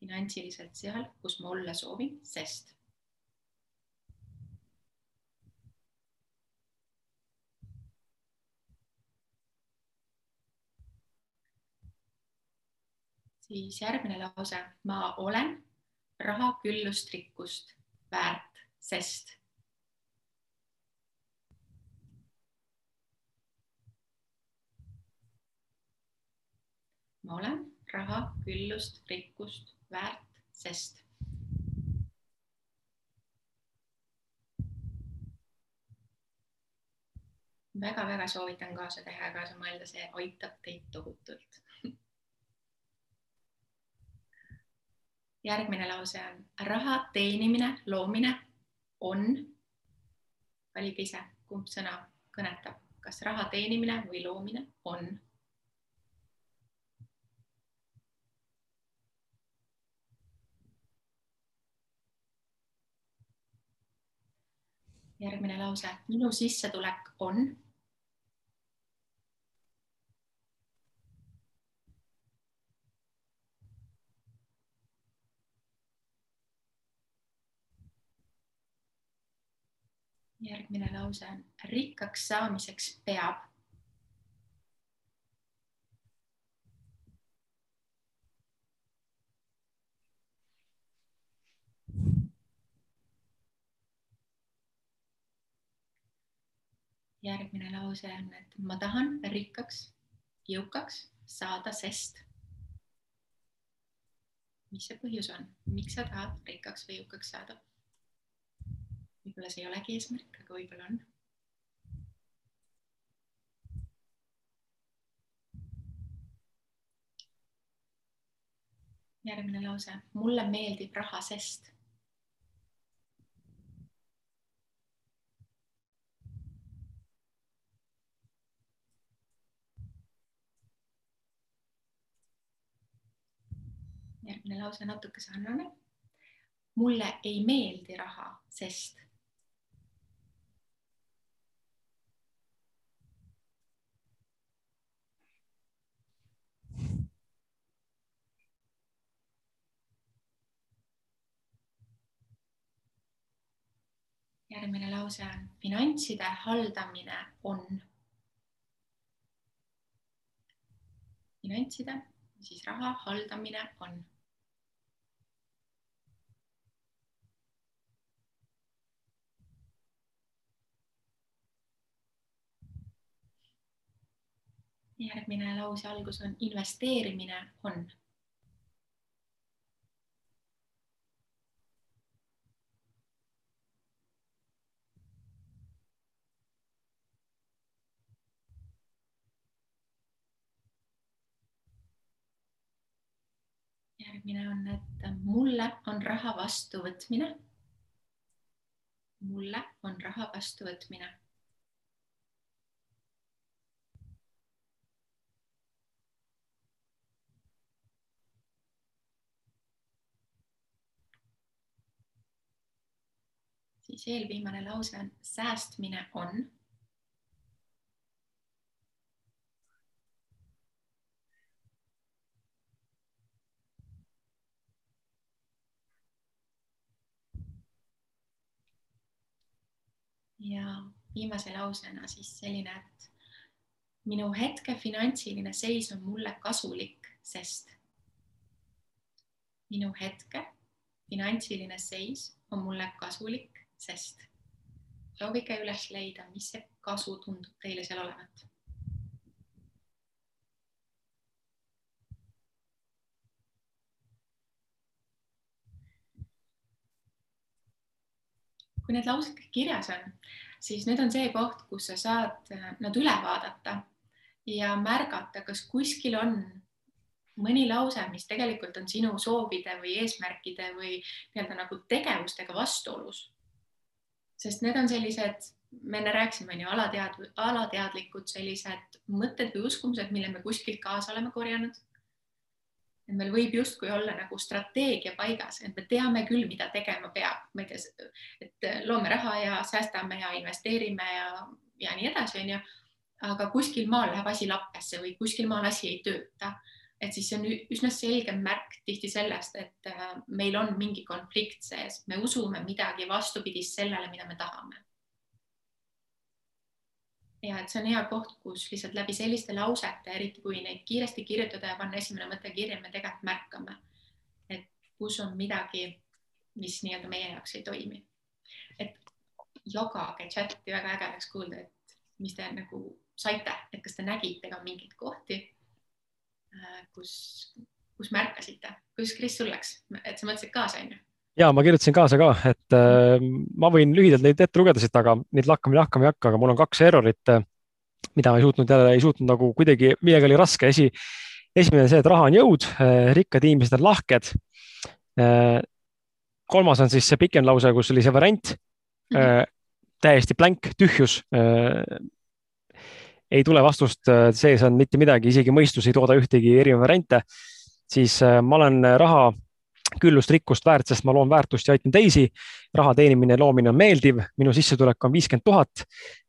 finantsiliselt seal, kus ma olla soovin, sest. siis järgmine lause, ma olen raha küllust rikkust väärt, sest ma olen raha, küllust, rikkust väärt, sest. väga-väga soovitan kaasa teha ja kaasa mõelda, see aitab teid tohutult. järgmine lause on raha teenimine, loomine on, valige ise, kumb sõna kõnetab, kas raha teenimine või loomine on järgmine lause, minu sissetulek on. järgmine lause on rikkaks saamiseks peab järgmine lause on, et ma tahan rikkaks, jõukaks saada, sest. mis see põhjus on, miks sa tahad rikkaks või jõukaks saada? võib-olla see ei olegi eesmärk, aga võib-olla on. järgmine lause, mulle meeldib raha, sest järgmine lause natuke sarnane. mulle ei meeldi raha, sest. järgmine lause on finantside haldamine on finantside, siis raha haldamine on järgmine lause algus on investeerimine on järgmine on, et mulle on raha vastuvõtmine. mulle on raha vastuvõtmine. Siis eelviimane lause on säästmine on. Ja viimase lausena siis selline, et minu hetke finantsiline seis on mulle kasulik, sest minu hetke finantsiline seis on mulle kasulik, sest proovige üles leida, mis see kasu tundub teile seal olevat kui need laused kõik kirjas on, siis nüüd on see koht, kus sa saad äh, nad üle vaadata ja märgata, kas kuskil on mõni lause, mis tegelikult on sinu soovide või eesmärkide või nii-öelda nagu tegevustega vastuolus. Sest need on sellised, me enne rääkisime, on ju alatead-, alateadlikud sellised mõtted või uskumused, mille me kuskilt kaasa oleme korjanud et meil võib justkui olla nagu strateegia paigas, et me teame küll, mida tegema peab, ma ei tea, et loome raha ja säästame ja investeerime ja, ja nii edasi, onju. aga kuskil maal läheb asi lappesse või kuskil maal asi ei tööta. Et siis see on üsna selge märk tihti sellest, et äh, meil on mingi konflikt sees, me usume midagi vastupidist sellele, mida me tahame. Ja et see on hea koht, kus lihtsalt läbi selliste lausete, eriti kui neid kiiresti kirjutada ja panna esimene mõte kirja, me tegelikult märkame, et kus on midagi, mis nii-öelda meie jaoks ei toimi. et jagage chati, väga äge oleks kuulda, et mis te nagu saite, et kas te nägite ka mingeid kohti, kus, kus märkasite, kuidas Kris sul läks, et sa mõtlesid kaasa, onju? ja ma kirjutasin kaasa ka, et äh, ma võin lühidalt neid ette lugeda siit, aga neid lakkama lahkama ei hakka, aga mul on kaks errorit äh,, mida ma ei suutnud jälle, ei suutnud nagu kuidagi, millega oli raske. esi, esimene see, et raha on jõud äh,, rikkad inimesed on lahked äh,. kolmas on siis see pikem lause, kus oli see variant äh,, täiesti blank, tühjus äh, ei tule vastust, äh, sees on mitte midagi, isegi mõistus ei tooda ühtegi erinevaid variante, siis äh, ma olen raha küllust rikkust väärt, sest ma loon väärtust ja aitan teisi. raha teenimine ja loomine on meeldiv, minu sissetulek on viiskümmend tuhat.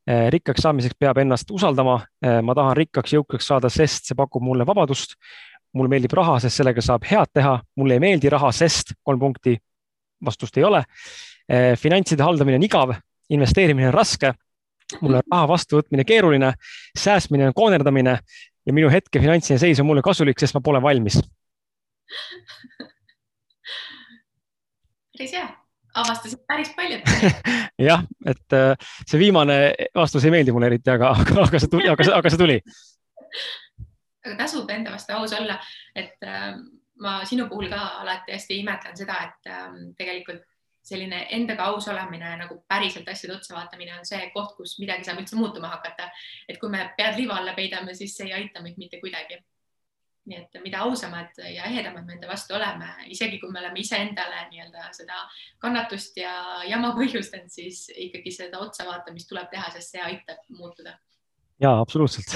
Eh, rikkaks saamiseks peab ennast usaldama. Ma tahan rikkaks, jõukaks saada, sest see pakub mulle vabadust. mulle meeldib raha, sest sellega saab head teha. mulle ei meeldi raha, sest kolm punkti, vastust ei ole. Finantside haldamine on igav, investeerimine on raske. Mul on raha vastuvõtmine keeruline, säästmine on koonerdamine ja minu hetke finantsiline seis on mulle kasulik, sest ma pole valmis. päris hea, avastasid päris palju. Jah, et äh, see viimane vastus ei meeldi mulle eriti, aga, aga, aga see tuli, aga aga see tuli. aga tasub enda vastu aus olla, et äh, ma sinu puhul ka alati hästi imetlen seda, et äh, tegelikult selline endaga aus olemine nagu päriselt asjade otsa vaatamine on see koht, kus midagi saab üldse muutuma hakata. et kui me pead liiva alla peidame, siis see ei aita meid mitte kuidagi nii et mida ausamad ja ehedamad me enda vastu oleme, isegi kui me oleme iseendale nii-öelda seda kannatust ja jama põhjustanud, siis ikkagi seda otsavaatamist tuleb teha, sest see aitab muutuda. ja absoluutselt.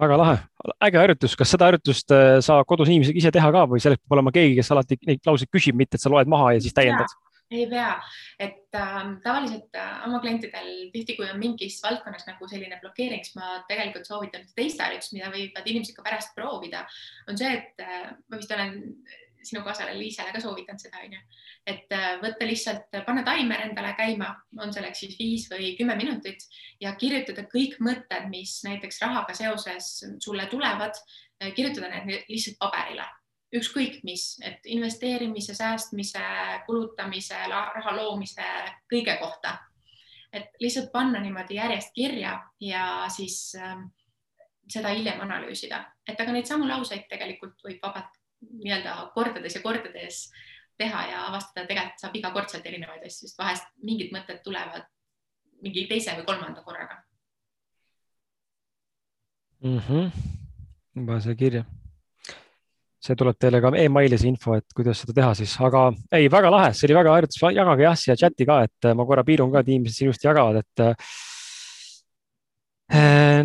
Väga lahe, äge harjutus, kas seda harjutust äh, saab kodus inimesed ise teha ka või selleks peab olema keegi, kes alati neid lauseid küsib, mitte et sa loed maha ja siis täiendad? ei pea, et äh, tavaliselt äh, oma klientidel tihti, kui on mingis valdkonnas nagu selline blokeering, siis ma tegelikult soovitan teist harjutust, mida võivad inimesed ka pärast proovida, on see, et äh, ma vist olen sinu kaasale Liisele ka soovitan seda, onju, et äh, võtta lihtsalt, panna taimer endale käima, on selleks siis viis või kümme minutit ja kirjutada kõik mõtted, mis näiteks rahaga seoses sulle tulevad, äh, kirjutada need lihtsalt paberile, ükskõik mis, et investeerimise, säästmise, kulutamise, raha loomise, kõige kohta. et lihtsalt panna niimoodi järjest kirja ja siis äh, seda hiljem analüüsida, et aga neid samu lauseid tegelikult võib vabalt nii-öelda kordades ja kordades teha ja avastada, tegelikult saab igakordselt erinevaid asju, sest vahest mingid mõtted tulevad mingi teise või kolmanda korraga mm. -hmm. ma panen selle kirja. see tuleb teile ka emaili see info, et kuidas seda teha siis, aga ei, väga lahe, see oli väga harjutus, jagage jah siia chati ka, et ma korra piirun ka, et inimesed ilusti jagavad, et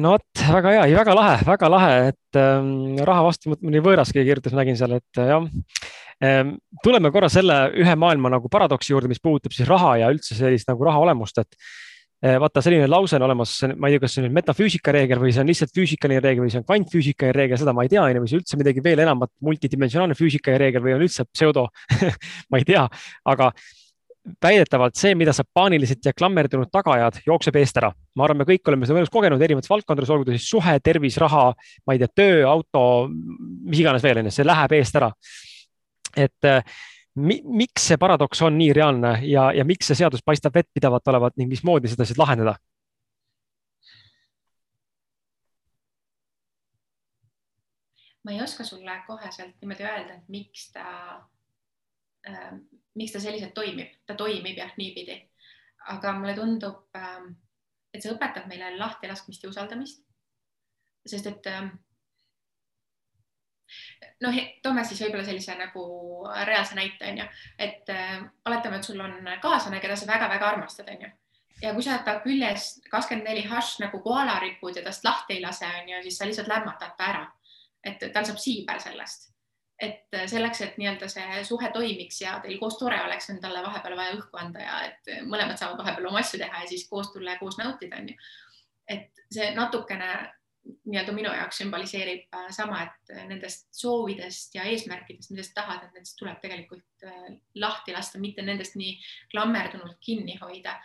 no vot, väga hea, ei väga lahe, väga lahe, et ähm, raha vastuvõtmine võõras, keegi kirjutas, nägin seal, et äh, jah ähm,. tuleme korra selle ühe maailma nagu paradoksi juurde, mis puudutab siis raha ja üldse sellist nagu raha olemust, et äh, vaata, selline lause on olemas, ma ei tea, kas see on nüüd metafüüsika reegel või see on lihtsalt füüsikaline reegel või see on kvantfüüsikaline reegel, seda ma ei tea, on ju, või see üldse midagi veel enamat, multidimensionaalne füüsika reegel või on üldse pseudo ma ei tea, aga väidetavalt see, mida sa paaniliselt ja klammerdunud taga ajad, jookseb eest ära. ma arvan, me kõik oleme seda elus kogenud erinevates valdkondades, olgu ta siis suhe, tervis, raha, ma ei tea, töö, auto, mis iganes veel, onju, see läheb eest ära. et äh, mi, miks see paradoks on nii reaalne ja, ja miks see seadus paistab vettpidavat olevat ning mismoodi seda siis lahendada? ma ei oska sulle koheselt niimoodi öelda, et miks ta miks ta selliselt toimib, ta toimib jah, niipidi. aga mulle tundub, ähm, et see õpetab meile lahtilaskmist ja usaldamist. sest et ähm, noh, toome siis võib-olla sellise nagu reaalse näite onju, et oletame, et sul on kaaslane, keda sa väga-väga armastad, onju. ja kui sa ta küljes kakskümmend neli hašš nagu koala rikud ja tast lahti ei lase, onju, siis sa lihtsalt lämmatad ta ära. et tal saab siiber sellest et selleks, et nii-öelda see suhe toimiks ja teil koos tore oleks, on talle vahepeal vaja õhku anda ja et mõlemad saavad vahepeal oma asju teha ja siis koos tulla ja koos nautida, onju. et see natukene nii-öelda minu jaoks sümboliseerib äh, sama, et nendest soovidest ja eesmärkidest, millest tahad, et nendest tuleb tegelikult lahti lasta, mitte nendest nii klammerdunult kinni hoida.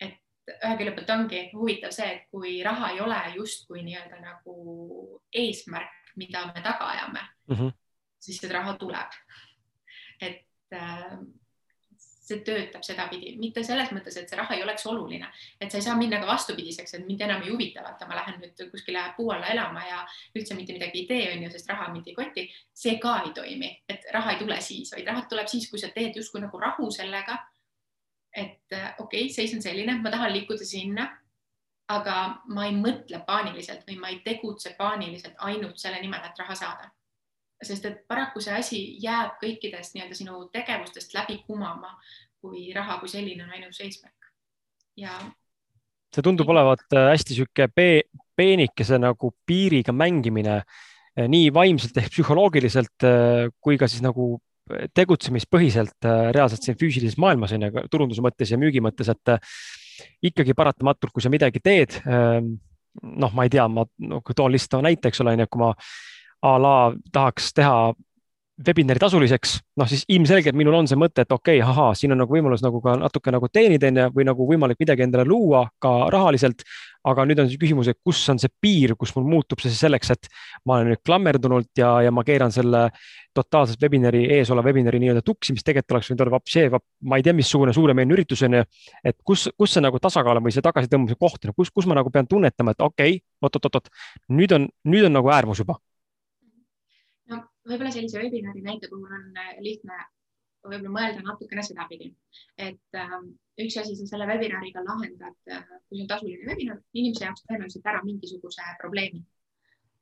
et ühe külje pealt ongi huvitav see, et kui raha ei ole justkui nii-öelda nagu eesmärk, mida me taga ajame mm, -hmm siis see raha tuleb. et äh, see töötab sedapidi, mitte selles mõttes, et see raha ei oleks oluline, et sa ei saa minna ka vastupidiseks, et mind enam ei huvita, vaata, ma lähen nüüd kuskile puu alla elama ja üldse mitte midagi ei tee, on ju, sest raha mind ei koti. see ka ei toimi, et raha ei tule siis, vaid raha tuleb siis, kui sa teed justkui nagu rahu sellega. et äh, okei okay,, seis on selline, ma tahan liikuda sinna, aga ma ei mõtle paaniliselt või ma ei tegutse paaniliselt ainult selle nimel, et raha saada sest et paraku see asi jääb kõikidest nii-öelda sinu tegevustest läbi kumama, kui raha kui selline on ainus eesmärk. ja. see tundub olevat äh, hästi sihuke peenikese nagu piiriga mängimine äh, nii vaimselt ehk psühholoogiliselt äh, kui ka siis nagu tegutsemispõhiselt reaalselt siin füüsilises maailmas on ju, turunduse mõttes ja müügi mõttes, et ikkagi paratamatult, kui sa midagi teed, ähm, noh, ma ei tea, ma no, toon lihtsalt näite, eks ole, on ju, kui ma a la tahaks teha webinari tasuliseks, noh siis ilmselgelt minul on see mõte, et okei okay,, ahaa, siin on nagu võimalus nagu ka natuke nagu teenida onju või nagu võimalik midagi endale luua ka rahaliselt. aga nüüd on siis küsimus, et kus on see piir, kus mul muutub see selleks, et ma olen nüüd klammerdunult ja, ja ma keeran selle totaalselt webinari ees oleva webinari nii-öelda tuksi, mis tegelikult oleks võinud olla vapšee, ma ei tea, missugune suuremeelne üritus on ju. et kus, kus see nagu tasakaal on või see tagasitõmbmise koht on, kus, kus ma nagu pean tunnetama, et okei okay,, oot-oot-oot, nüüd on, nüüd on nagu äärmus juba võib-olla sellise webinari näite puhul on äh, lihtne võib-olla mõelda natukene sedapidi, et äh, üks asi, sa selle webinariga lahendad äh,, kui see on tasuline webinar, inimese jaoks tõenäoliselt ära mingisuguse probleemi.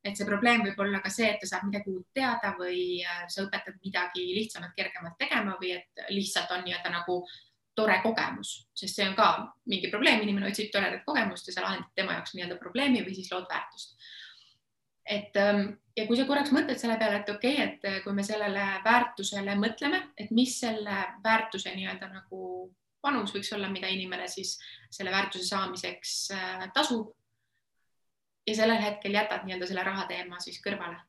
et see probleem võib olla ka see, et ta saab midagi uut teada või äh, sa õpetad midagi lihtsamat, kergemat tegema või et lihtsalt on nii-öelda nagu tore kogemus, sest see on ka mingi probleem, inimene otsib toredat kogemust ja sa lahendad tema jaoks nii-öelda probleemi või siis lood väärtust et ähm, ja kui sa korraks mõtled selle peale, et okei okay,, et äh, kui me sellele väärtusele mõtleme, et mis selle väärtuse nii-öelda nagu panus võiks olla, mida inimene siis selle väärtuse saamiseks äh, tasub. ja sellel hetkel jätad nii-öelda selle raha teema siis kõrvale.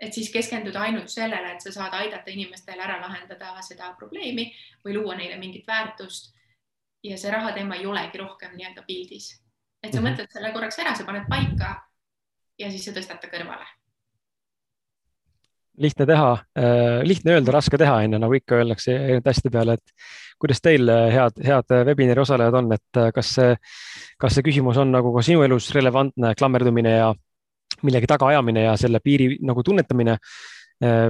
et siis keskenduda ainult sellele, et sa saad aidata inimestel ära lahendada seda probleemi või luua neile mingit väärtust. ja see raha teema ei olegi rohkem nii-öelda pildis, et sa -hmm. mõtled selle korraks ära, sa paned paika ja siis sa tõstad ta kõrvale. Lihtne teha äh,, lihtne öelda, raske teha, on ju, nagu ikka öeldakse erinevate asjade peale, et kuidas teil head, head webinari osalejad on, et kas see, kas see küsimus on nagu ka sinu elus relevantne klammerdumine ja millegi tagaajamine ja selle piiri nagu tunnetamine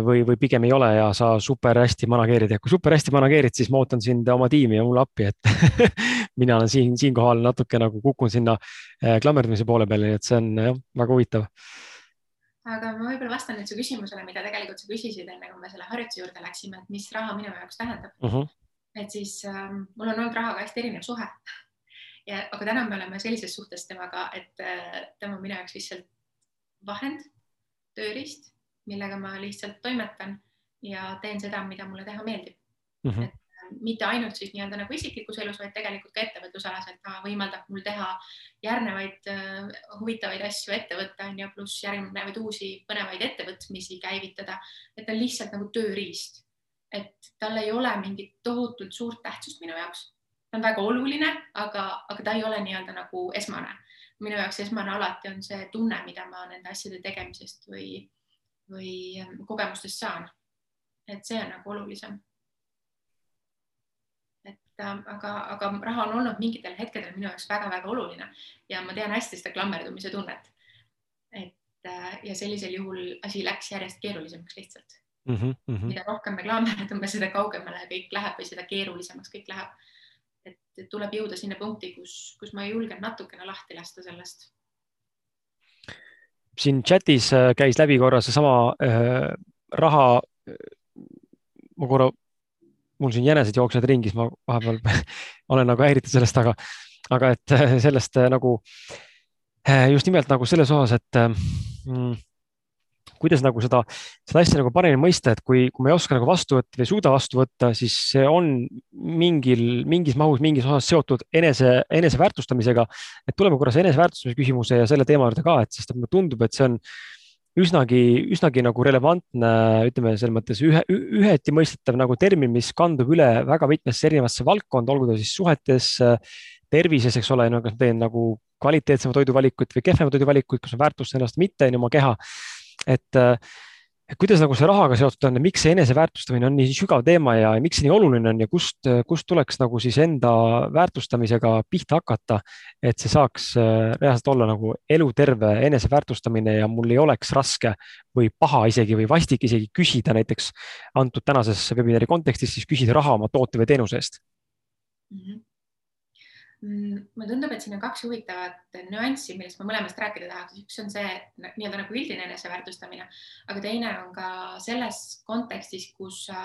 või, või pigem ei ole ja sa super hästi manageerid ja kui super hästi manageerid, siis ma ootan sind oma tiimi ja mulle appi, et mina olen siin, siinkohal natuke nagu kukun sinna eh, klammerdumise poole peale, nii et see on jah, väga huvitav. aga ma võib-olla vastan nüüd su küsimusele, mida tegelikult sa küsisid enne, kui me selle harjutuse juurde läksime, et mis raha minu jaoks tähendab uh. Mhm. -huh. et siis ähm, mul on olnud rahaga hästi erinev suhe ja, aga täna me oleme sellises suhtes temaga, et äh, tema on minu jaoks lihtsalt vahend, tööriist, millega ma lihtsalt toimetan ja teen seda, mida mulle teha meeldib mm. -hmm. et äh, mitte ainult siis nii-öelda nagu isiklikus elus, vaid tegelikult ka ettevõtlusalaselt ta võimaldab mul teha järgnevaid uh, huvitavaid asju ette võtta on ju, pluss järgnevaid uusi põnevaid ettevõtmisi käivitada, et ta on lihtsalt nagu tööriist, et tal ei ole mingit tohutult suurt tähtsust minu jaoks. ta on väga oluline, aga, aga ta ei ole nii-öelda nagu esmane minu jaoks esmane alati on see tunne, mida ma nende asjade tegemisest või, või ähm, kogemustest saan. et see on nagu olulisem. Ähm, aga, aga raha on olnud mingitel hetkedel minu jaoks väga-väga oluline ja ma tean hästi seda klammerdumise tunnet. et äh, ja sellisel juhul asi läks järjest keerulisemaks lihtsalt mm. -hmm. mida rohkem me klammerdume, seda kaugemale kõik läheb või seda keerulisemaks kõik läheb et tuleb jõuda sinna punkti, kus, kus ma julgen natukene lahti lasta sellest. siin chatis äh, käis läbi korra seesama äh, raha äh,. ma korra, mul siin jänesed jooksevad ringis, ma vahepeal olen nagu häiritud sellest, aga, aga et äh, sellest äh, nagu just nimelt nagu selles osas, et mm, kuidas nagu seda, seda asja nagu paremini mõista, et kui, kui me ei oska nagu vastu võtta või ei suuda vastu võtta, siis see on mingil, mingis mahus, mingis osas seotud enese, eneseväärtustamisega. et tuleme korra see eneseväärtustamise küsimuse ja selle teema juurde ka, et sest mulle tundub, et see on üsnagi, üsnagi nagu relevantne, ütleme selles mõttes ühe, üheti mõistetav nagu termin, mis kandub üle väga mitmesse erinevasse valdkonda, olgu ta siis suhetes, tervises, eks ole, no kas ma teen nagu kvaliteetsema toiduvalikut või kehvema toiduvalikut, kas ma väärtustan ennast mitte, on ju, oma keha. Et äh, kuidas nagu see rahaga seotud on ja miks see eneseväärtustamine on nii sügav teema ja miks see nii oluline on ja kust, kust tuleks nagu siis enda väärtustamisega pihta hakata, et see saaks äh, reaalselt olla nagu eluterve eneseväärtustamine ja mul ei oleks raske või paha isegi või vastik isegi küsida näiteks antud tänases webinari kontekstis siis küsida raha oma toote või teenuse eest mm. -hmm Mm, mulle tundub, et siin on kaks huvitavat nüanssi, millest ma mõlemast rääkida tahaks. üks on see nii-öelda nagu üldine eneseväärtustamine, aga teine on ka selles kontekstis, kus sa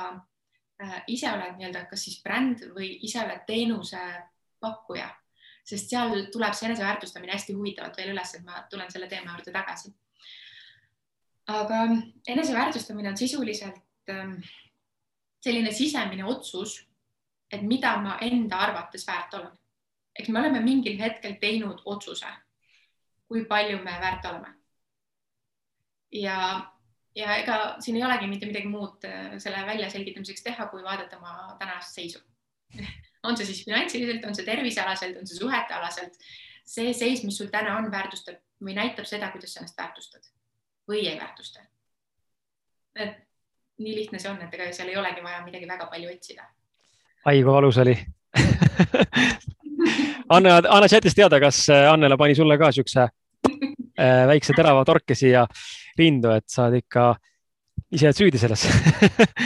äh, ise oled nii-öelda kas siis bränd või ise oled teenusepakkuja, sest seal tuleb see eneseväärtustamine hästi huvitavalt veel üles, et ma tulen selle teema juurde tagasi. aga eneseväärtustamine on sisuliselt ähm, selline sisemine otsus, et mida ma enda arvates väärt olen eks me oleme mingil hetkel teinud otsuse, kui palju me väärt oleme. ja, ja ega siin ei olegi mitte midagi muud äh, selle väljaselgitamiseks teha, kui vaadata oma tänast seisu on see siis finantsiliselt, on see tervisealaselt, on see suhetealaselt, see seis, mis sul täna on, väärtustab või näitab seda, kuidas sa ennast väärtustad või ei väärtusta. et nii lihtne see on, et ega seal ei olegi vaja midagi väga palju otsida. ai, kui valus oli anna, anna chatis teada, kas äh, Annela pani sulle ka siukse äh, väikse terava torke siia rindu, et sa oled ikka ise süüdi selles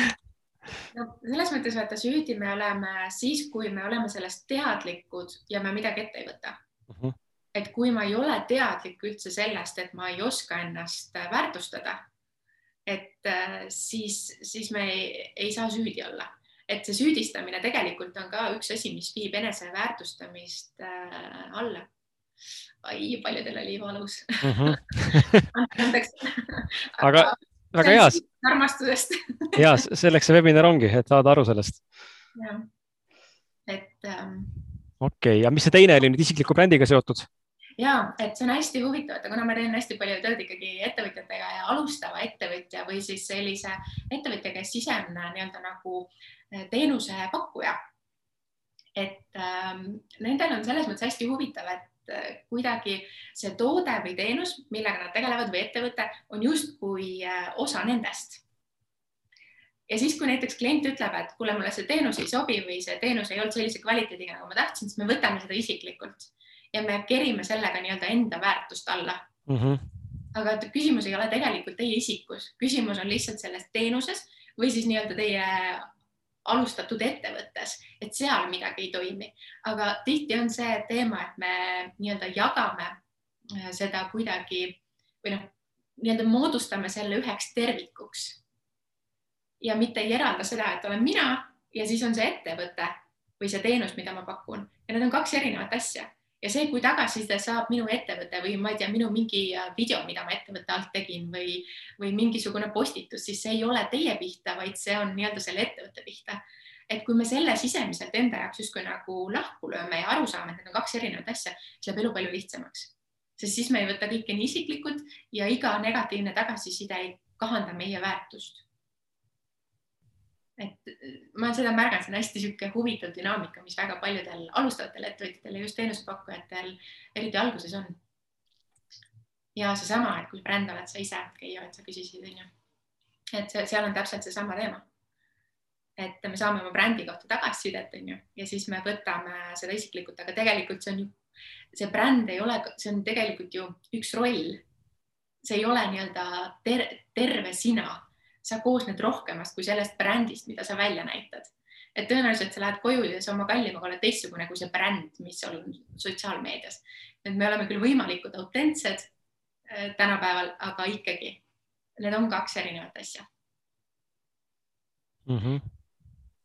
no selles mõttes vaata süüdi me oleme siis, kui me oleme sellest teadlikud ja me midagi ette ei võta uh. Mhm. -huh. et kui ma ei ole teadlik üldse sellest, et ma ei oska ennast väärtustada, et äh, siis, siis me ei, ei saa süüdi olla et see süüdistamine tegelikult on ka üks asi, mis viib eneseväärtustamist äh, alla. ai, paljudel oli valus mm. -hmm. aga väga hea. armastusest ja selleks see webinar ongi, et saada aru sellest. et ähm,. okei okay., ja mis see teine oli nüüd isikliku brändiga seotud? ja et see on hästi huvitav, et kuna ma teen hästi palju tööd ikkagi ettevõtjatega ja alustava ettevõtja või siis sellise ettevõtja, kes ise on nii-öelda nagu eh, teenusepakkuja. et ähm, nendel on selles mõttes hästi huvitav, et äh, kuidagi see toode või teenus, millega nad tegelevad või ettevõte on justkui äh, osa nendest ja siis, kui näiteks klient ütleb, et kuule, mulle see teenus ei sobi või see teenus ei olnud sellise kvaliteediga, nagu ma tahtsin, siis me võtame seda isiklikult ja me kerime sellega nii-öelda enda väärtust alla mm. -hmm. aga küsimus ei ole tegelikult teie isikus, küsimus on lihtsalt selles teenuses või siis nii-öelda teie alustatud ettevõttes, et seal midagi ei toimi. aga tihti on see teema, et me nii-öelda jagame äh, seda kuidagi või noh, nii-öelda moodustame selle üheks tervikuks. ja mitte ei eralda seda, et olen mina ja siis on see ettevõte või see teenus, mida ma pakun ja need on kaks erinevat asja ja see, kui tagasiside saab minu ettevõte või ma ei tea, minu mingi äh, video, mida ma ettevõtte alt tegin või, või mingisugune postitus, siis see ei ole teie pihta, vaid see on nii-öelda selle ettevõtte pihta. et kui me selle sisemiselt enda jaoks justkui nagu lahku lööme ja aru saame, et need on kaks erinevat asja, siis läheb elu palju lihtsamaks. sest siis me ei võta kõike nii isiklikult ja iga negatiivne tagasiside ei kahanda meie väärtust et äh, ma seda märganud, see on hästi niisugune huvitav dünaamika, mis väga paljudel alustavatel ettevõtjatel ja just teenusepakkujatel eriti alguses on. ja seesama, et kui bränd oled sa ise, Keijo, et sa küsisid, onju. et seal on täpselt seesama teema. et me saame oma brändi kohta tagasisidet, onju, ja siis me võtame seda isiklikult, aga tegelikult see on ju, see bränd ei ole, see on tegelikult ju üks roll. see ei ole nii-öelda ter terve sina sa koosned rohkemast kui sellest brändist, mida sa välja näitad. et tõenäoliselt sa lähed koju ja sa oma kallimaga oled teistsugune kui see bränd, mis on sotsiaalmeedias. et me oleme küll võimalikud autentsed äh, tänapäeval, aga ikkagi need on kaks erinevat asja mm. -hmm.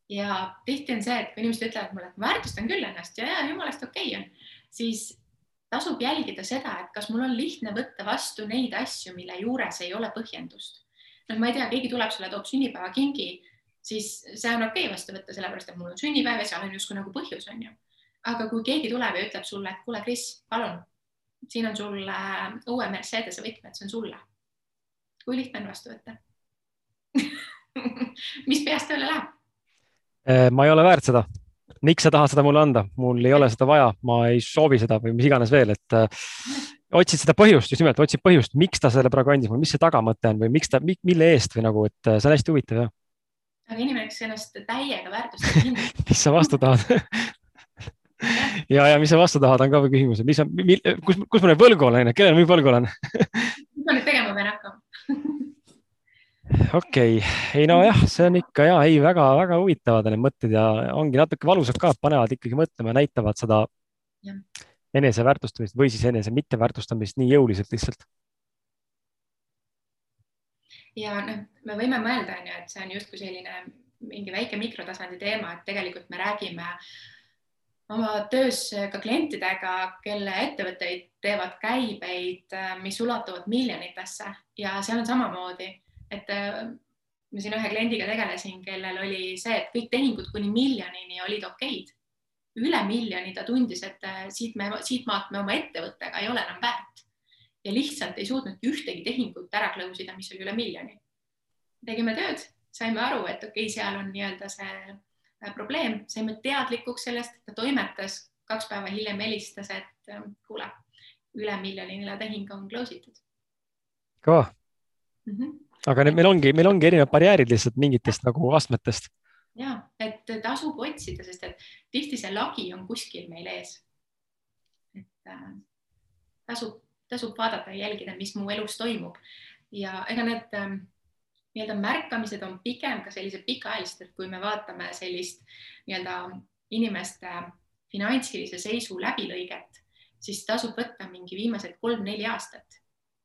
ja tihti on see, et kui inimesed ütlevad mulle, et ma väärtustan küll ennast ja, ja jumalast okei okay on, siis tasub jälgida seda, et kas mul on lihtne võtta vastu neid asju, mille juures ei ole põhjendust noh, ma ei tea, keegi tuleb sulle, toob sünnipäevakingi, siis see on okei okay vastu võtta, sellepärast et mul on sünnipäev ja seal on justkui nagu põhjus, on ju. aga kui keegi tuleb ja ütleb sulle, et kuule, Kris, palun, siin on sulle uue Mercedese võtmed, see on sulle. kui lihtne on vastu võtta mis peast tööle läheb? Äh, ma ei ole väärt seda miks sa tahad seda mulle anda, mul ei ole seda vaja, ma ei soovi seda või mis iganes veel, et äh, otsid seda põhjust, just nimelt otsid põhjust, miks ta selle praegu andis mulle, mis see tagamõte on või miks ta, mille eest või nagu, et äh, see on hästi huvitav jah. aga inimene, kes ennast täiega väärtustab mis sa vastu tahad ja, ja mis sa vastu tahad, on ka küsimus, et mis on, kus, kus ma nüüd võlgu olen, kellele ma võlgu olen mis ma nüüd tegema pean hakkama okei okay., ei nojah, see on ikka ja ei väga-väga huvitavad need mõtted ja ongi natuke valusad ka, panevad ikkagi mõtlema, näitavad seda ja eneseväärtustamist või siis enese mitteväärtustamist nii jõuliselt lihtsalt? ja noh, me võime mõelda, on ju, et see on justkui selline mingi väike mikrotasandi teema, et tegelikult me räägime oma töös ka klientidega, kelle ettevõtteid teevad käibeid, mis ulatuvad miljonitesse ja seal on samamoodi, et ma siin ühe kliendiga tegelesin, kellel oli see, et kõik tehingud kuni miljonini olid okeid üle miljoni ta tundis, et äh, siit me, siitmaalt me oma ettevõttega ei ole enam väärt ja lihtsalt ei suutnudki ühtegi tehingut ära close ida, mis oli üle miljoni. tegime tööd, saime aru, et okei okay,, seal on nii-öelda see äh, probleem, saime teadlikuks sellest, ta toimetas, kaks päeva hiljem helistas, et äh, kuule, üle miljoniline tehing on close itud. kõva mm. -hmm. aga need meil ongi, meil ongi erinevad barjäärid lihtsalt mingitest nagu astmetest ja et tasub otsida, sest et tihti see lagi on kuskil meil ees. et äh, tasub, tasub vaadata ja jälgida, mis mu elus toimub ja ega need äh, nii-öelda märkamised on pigem ka sellised pikaajalised, et kui me vaatame sellist nii-öelda inimeste finantsilise seisu läbilõiget, siis tasub võtta mingi viimased kolm-neli aastat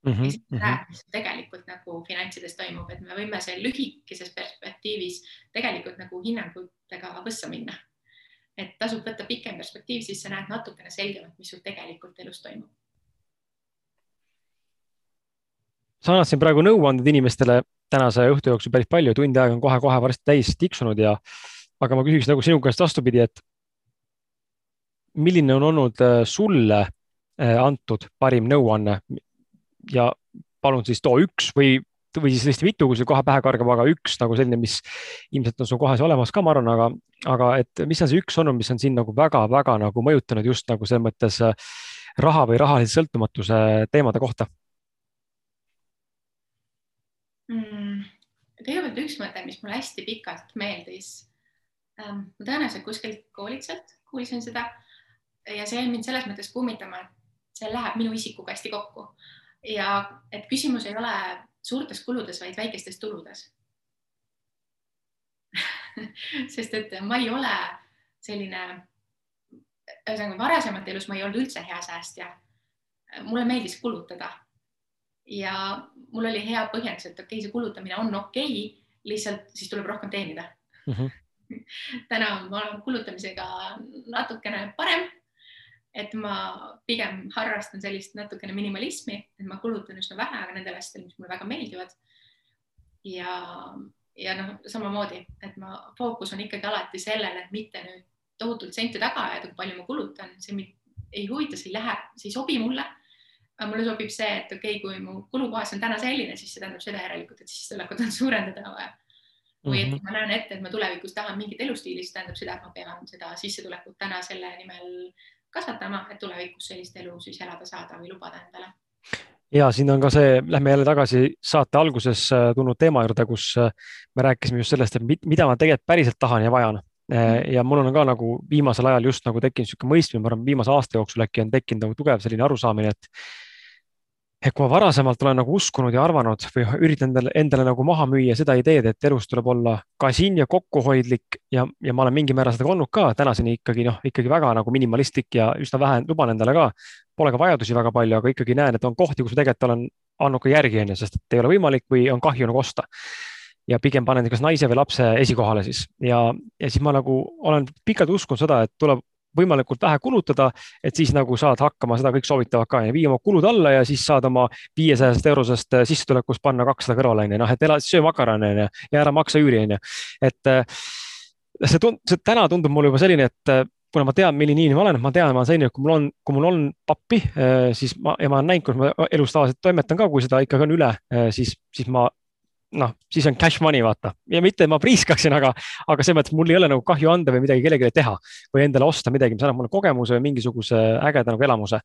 mm. -hmm. siis näed, mis tegelikult nagu finantsides toimub, et me võime seal lühikeses perspektiivis tegelikult nagu hinnangutega võssa minna. Et tasub võtta pikem perspektiiv, siis sa näed natukene selgemalt, mis sul tegelikult elus toimub. sa annad siin praegu nõuanded inimestele tänase õhtu jooksul päris palju, tund aega on kohe-kohe varsti täis tiksunud ja, aga ma küsiks nagu sinu käest vastupidi, et milline on olnud äh, sulle antud parim nõuanne ja palun siis too üks või, või siis tõesti mitu, kui see kohe pähe kargab, aga üks nagu selline, mis ilmselt on sul kohe olemas ka, ma arvan, aga, aga et mis on see üks olnud, mis on sind nagu väga-väga nagu mõjutanud just nagu selles mõttes raha või rahalise sõltumatuse teemade kohta mm,? kõigepealt üks mõte, mis mulle hästi pikalt meeldis ähm,. ma tõenäoliselt kuskilt koolitselt kuulsin seda ja see jäi mind selles mõttes kummitama, et see läheb minu isikuga hästi kokku ja et küsimus ei ole suurtes kuludes, vaid väikestes tuludes sest et ma ei ole selline, ühesõnaga varasemalt elus ma ei olnud üldse hea säästja. mulle meeldis kulutada ja mul oli hea põhjendus, et okei okay,, see kulutamine on okei okay,, lihtsalt siis tuleb rohkem teenida mm. -hmm. täna ma olen kulutamisega natukene parem. Et ma pigem harrastan sellist natukene minimalismi, et ma kulutan üsna vähe, aga nendel asjadel, mis mulle väga meeldivad. ja, ja noh, samamoodi, et ma fookus on ikkagi alati sellel, et mitte nüüd tohutult sente taga ajada, kui palju ma kulutan, see mind ei huvita, see ei lähe, see ei sobi mulle aga mulle sobib see, et okei okay,, kui mu kulubaas on täna selline, siis see tähendab seda järelikult, et sissetulekut on suurendada vaja. või et mhm. ma näen ette, et ma tulevikus tahan mingit elustiili, siis tähendab seda, et ma pean seda sissetulekut täna selle nimel kasvatama, et tulevikus sellist elu siis elada saada või lubada endale ja siin on ka see, lähme jälle tagasi saate alguses äh, tulnud teema juurde, kus äh, me rääkisime just sellest, et mida ma tegelikult päriselt tahan ja vajan äh, mhm. ja mul on ka nagu viimasel ajal just nagu tekkinud niisugune mõistmine, ma arvan, viimase aasta jooksul äkki on tekkinud nagu tugev selline arusaamine, et et kui ma varasemalt olen nagu uskunud ja arvanud või üritan endale, endale nagu maha müüa seda ideed, et elus tuleb olla kasin ja kokkuhoidlik ja, ja ma olen mingil määral seda olnud ka tänaseni ikkagi noh, ikkagi väga nagu minimalistlik ja üsna vähe luban endale ka. Pole ka vajadusi väga palju, aga ikkagi näen, et on kohti, kus ma tegelikult olen andnud ka järgi, onju, sest et ei ole võimalik või on kahju nagu osta ja pigem panen kas naise või lapse esikohale siis ja, ja siis ma nagu olen pikalt uskunud seda, et tuleb võimalikult vähe kulutada, et siis nagu saad hakkama, seda kõik soovitavad ka vii oma kulud alla ja siis saad oma viiesajast eurosest äh, sissetulekust panna kakssada kõrvale, onju, noh, et ela, söö makarone, onju, ja ära maksa üüri, onju. et äh, see tund-, see täna tundub mulle juba selline, et äh, kuna ma tean, milline inimene ma olen, ma tean, ma olen selline, et kui mul on, kui mul on pappi, siis ma ja ma olen näinud, kus ma elus tavaliselt toimetan ka, kui seda ikkagi on üle, siis, siis ma noh, siis on cash money, vaata. Ja mitte ma priiskaksin, aga, aga selles mõttes mul ei ole nagu kahju anda või midagi kellelegi teha. Või endale osta midagi, mis annab mulle kogemuse või mingisuguse ägeda nagu elamuse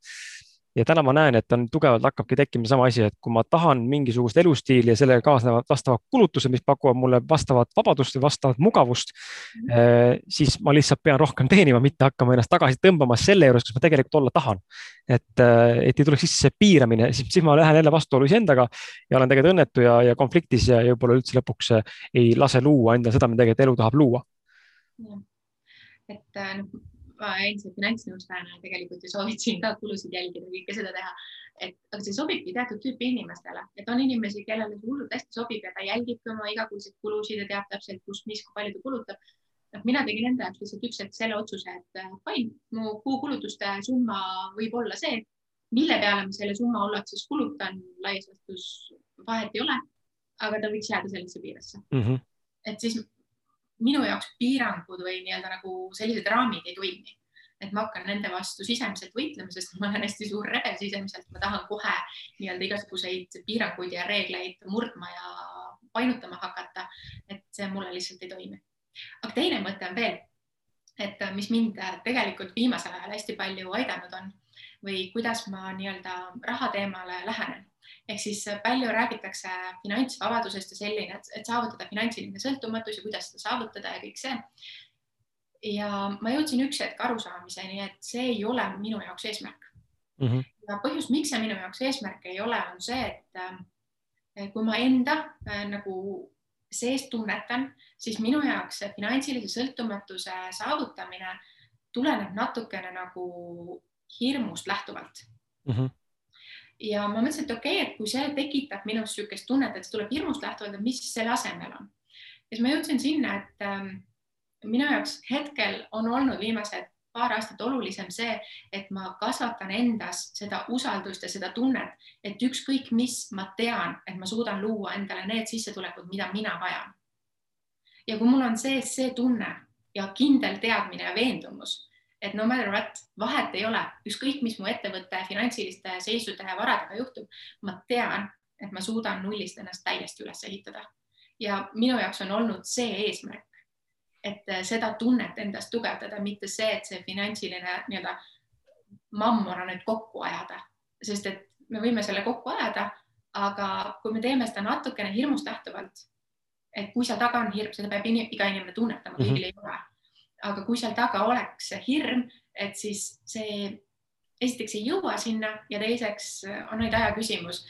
ja täna ma näen, et on tugevalt hakkabki tekkima sama asi, et kui ma tahan mingisugust elustiili ja sellega kaasnevad vastavad kulutused, mis pakuvad mulle vastavat vabadust või vastavat mugavust mm, -hmm. siis ma lihtsalt pean rohkem teenima, mitte hakkama ennast tagasi tõmbama selle juures, kus ma tegelikult olla tahan. et, eh, et ei tuleks sisse see piiramine, siis, ma lähen jälle vastuollu iseendaga ja olen tegelikult õnnetu ja, ja konfliktis ja, ja võib-olla üldse lõpuks eh, ei lase luua endale seda, mida tegelikult elu tahab luua. et ma endise finantsnõustajana tegelikult ju soovitasin ka kulusid jälgida, kõike seda teha. et aga see sobibki teatud tüüpi inimestele, et on inimesi, kellele see hullult hästi sobib ja ta jälgibki oma igakuiseid kulusid ja teab täpselt, kus, mis, kui palju ta kulutab. noh, mina tegin enda jaoks lihtsalt üks hetk selle otsuse, et äh, fine, mu kuukulutuste summa võib olla see, mille peale ma selle summa ulatuses kulutan, laias laastus vahet ei ole, aga ta võiks jääda sellesse piiresse mm. -hmm. et siis minu jaoks piirangud või nii-öelda nagu sellised raamid ei toimi. et ma hakkan nende vastu sisemiselt võitlema, sest ma olen hästi suur rebel sisemiselt, ma tahan kohe nii-öelda igasuguseid piiranguid ja reegleid murdma ja painutama hakata. et see mulle lihtsalt ei toimi. aga teine mõte on veel, et mis mind tegelikult viimasel ajal hästi palju aidanud on või kuidas ma nii-öelda raha teemale lähenen ehk siis äh, palju räägitakse finantsvabadusest ja selline, et saavutada finantsiline sõltumatus ja kuidas seda saavutada ja kõik see. ja ma jõudsin üks hetk arusaamiseni, et see ei ole minu jaoks eesmärk mm. -hmm. ja põhjus, miks see minu jaoks eesmärk ei ole, on see, et äh, kui ma enda äh, nagu sees tunnetan, siis minu jaoks see finantsilise sõltumatuse saavutamine tuleneb natukene nagu hirmust lähtuvalt mm. -hmm ja ma mõtlesin, et okei okay,, et kui see tekitab minus niisugust tunnet, et see tuleb hirmust lähtuvalt, et mis selle asemel on. ja siis ma jõudsin sinna, et ähm, minu jaoks hetkel on olnud viimased paar aastat olulisem see, et ma kasvatan endas seda usaldust ja seda tunnet, et ükskõik mis, ma tean, et ma suudan luua endale need sissetulekud, mida mina vajan. ja kui mul on sees see tunne ja kindel teadmine ja veendumus, et no matter what, vahet ei ole, ükskõik, mis mu ettevõtte finantsiliste seisude ja varadega juhtub, ma tean, et ma suudan nullist ennast täiesti üles ehitada. ja minu jaoks on olnud see eesmärk, et seda tunnet endas tugevdada, mitte see, et see finantsiline nii-öelda mammona nüüd kokku ajada, sest et me võime selle kokku ajada, aga kui me teeme seda natukene hirmust lähtuvalt, et kui seal taga on hirm, seda peab iga inimene tunnetama, kõigil mm -hmm. ei ole aga kui seal taga oleks see hirm, et siis see esiteks ei jõua sinna ja teiseks on ainult aja küsimus,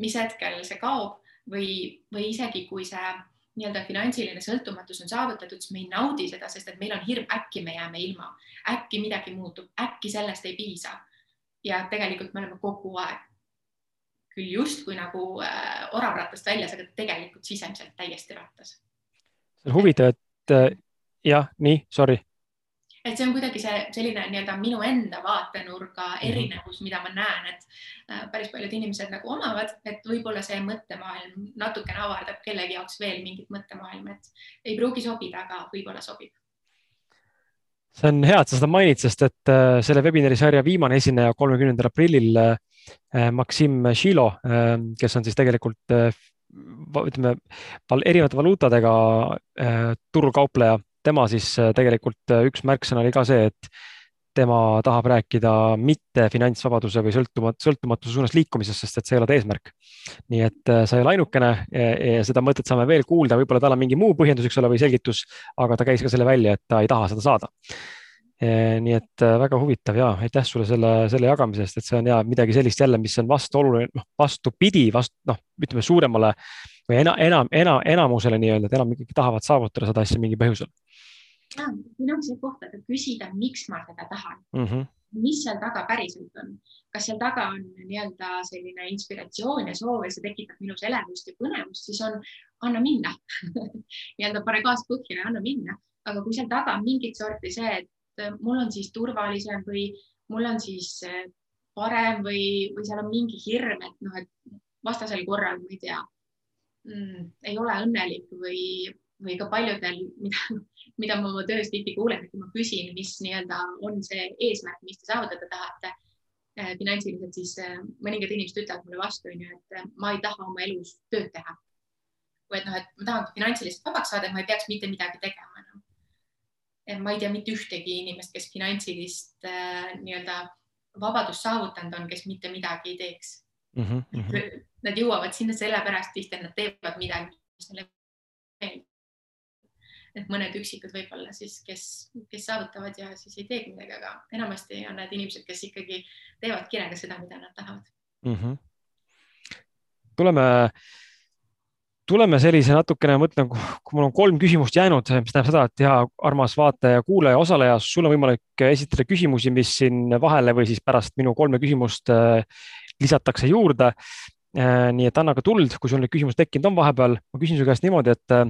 mis hetkel see kaob või, või isegi kui see nii-öelda finantsiline sõltumatus on saavutatud, siis me ei naudi seda, sest et meil on hirm, äkki me jääme ilma, äkki midagi muutub, äkki sellest ei piisa. ja tegelikult me oleme kogu aeg küll justkui nagu äh, oravrattast väljas, aga tegelikult sisemiselt täiesti rattas. see on huvitav, et äh, jah, nii, sorry. et see on kuidagi see selline nii-öelda minu enda vaatenurga mhm. erinevus, mida ma näen, et äh, päris paljud inimesed nagu omavad, et võib-olla see mõttemaailm natukene avardab kellegi jaoks veel mingit mõttemaailma, et ei pruugi sobida, aga võib-olla sobib see on hea, et sa seda mainid, sest et äh, selle webinari sarja viimane esineja kolmekümnendal aprillil äh, Maksim Šilo, kes on siis tegelikult ütleme erinevate valuutadega turukaupleja tema siis äh, tegelikult äh, üks märksõna oli ka see, et tema tahab rääkida mitte finantsvabaduse või sõltumat-, sõltumatuse suunas liikumisest, sest et see ei ole ta eesmärk. nii et äh, sa ei ole ainukene seda mõtet saame veel kuulda, võib-olla tal on mingi muu põhjendus, eks ole, või selgitus, aga ta käis ka selle välja, et ta ei taha seda saada. nii et väga huvitav ja aitäh sulle selle, selle jagamise eest, et see on ja midagi sellist jälle, mis on vastuoluline, noh vastupidi, vastu noh, ütleme suuremale või enam, enam, enam, enamusele nii-öelda, et enam ikkagi tahavad saavutada seda asja mingi põhjusel siin ongi see koht, et küsida, miks ma seda tahan mm. -hmm. mis seal taga päriselt on, kas seal taga on nii-öelda selline inspiratsioon ja soov ja see tekitab minus elevust ja põnevust, siis on, anna minna nii-öelda pane gaas põhja ja anna minna. aga kui seal taga on mingit sorti see, et mul on siis turvalisem või mul on siis eh, parem või, või seal on mingi hirm, et noh, et vastasel korral, ma ei tea mm,, ei ole õnnelik või või ka paljudel, mida, mida ma oma töös tihti kuulen, et ma küsin, mis nii-öelda on see eesmärk, mis te saavutada tahate äh, finantsiliselt, siis äh, mõningad inimesed ütlevad mulle vastu, onju, et äh, ma ei taha oma elus tööd teha. või et noh, et ma tahangi finantsiliselt vabaks saada, et ma ei peaks mitte midagi tegema enam no.. ma ei tea mitte ühtegi inimest, kes finantsilist nii-öelda vabadust saavutanud on, kes mitte midagi ei teeks mm. -hmm. Nad jõuavad sinna sellepärast tihti, et nad teevad midagi, mis neile meeldib et mõned üksikud võib-olla siis, kes, kes saavutavad ja siis ei teegi midagi, aga enamasti on need inimesed, kes ikkagi teevad kirega seda, mida nad tahavad mm. -hmm. tuleme, tuleme sellise natukene, ma mõtlen, kui mul on kolm küsimust jäänud, mis tähendab seda, et hea armas vaataja, kuulaja, osaleja, sul on võimalik esitada küsimusi, mis siin vahele või siis pärast minu kolme küsimust lisatakse juurde. Äh, nii et anna ka tuld, kui sul neid küsimusi tekkinud on vahepeal. ma küsin su käest niimoodi, et äh,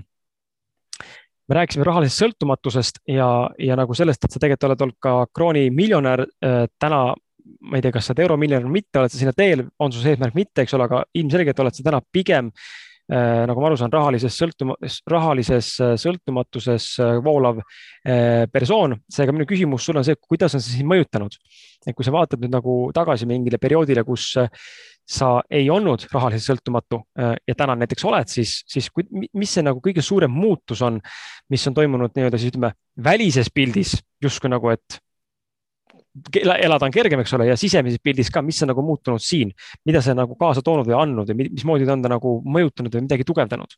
me rääkisime rahalisest sõltumatusest ja, ja nagu sellest, et sa tegelikult oled olnud ka krooni miljonär äh, täna ma ei tea, kas sa oled euromiljonär või mitte, oled sa sinna teel, on su see eesmärk mitte, eks ole, aga ilmselgelt oled sa täna pigem nagu ma aru saan, rahalises sõltuma-, rahalises äh, sõltumatuses äh, voolav äh, persoon. seega minu küsimus sulle on see, kuidas on see sind mõjutanud? et kui sa vaatad nüüd nagu tagasi mingile perioodile, kus äh, sa ei olnud rahaliselt sõltumatu äh, ja täna näiteks oled, siis, siis kui, mis see nagu kõige suurem muutus on, mis on toimunud nii-öelda siis ütleme välises pildis justkui nagu, et elada on kergem, eks ole, ja sisemises pildis ka, mis on nagu muutunud siin, mida see nagu kaasa toonud või andnud ja mismoodi ta on ta nagu mõjutanud või midagi tugevdanud?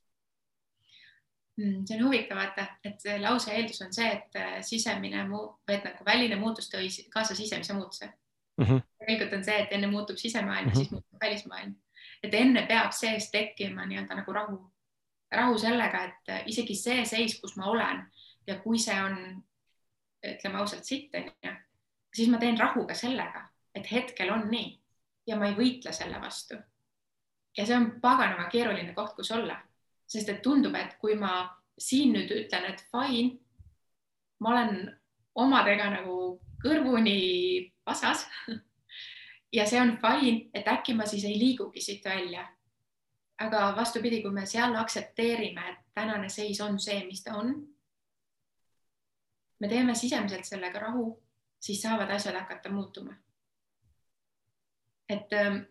Mm, see on huvitav, vaata, et lause eeldus on see, et äh, sisemine muu-, või et nagu väline muutus tõi kaasa sisemise muutuse mm. -hmm. tegelikult on see, et enne muutub sisemaailm mm, -hmm. siis muutub välismaailm. et enne peab sees tekkima nii-öelda nagu rahu, rahu sellega, et äh, isegi see seis, kus ma olen ja kui see on, ütleme ausalt sitt onju, siis ma teen rahu ka sellega, et hetkel on nii ja ma ei võitle selle vastu. ja see on paganama keeruline koht, kus olla, sest et tundub, et kui ma siin nüüd ütlen, et fine, ma olen omadega nagu kõrvuni pasas ja see on fine, et äkki ma siis ei liigugi siit välja. aga vastupidi, kui me seal aktsepteerime, et tänane seis on see, mis ta on. me teeme sisemiselt sellega rahu siis saavad asjad hakata muutuma. et ähm,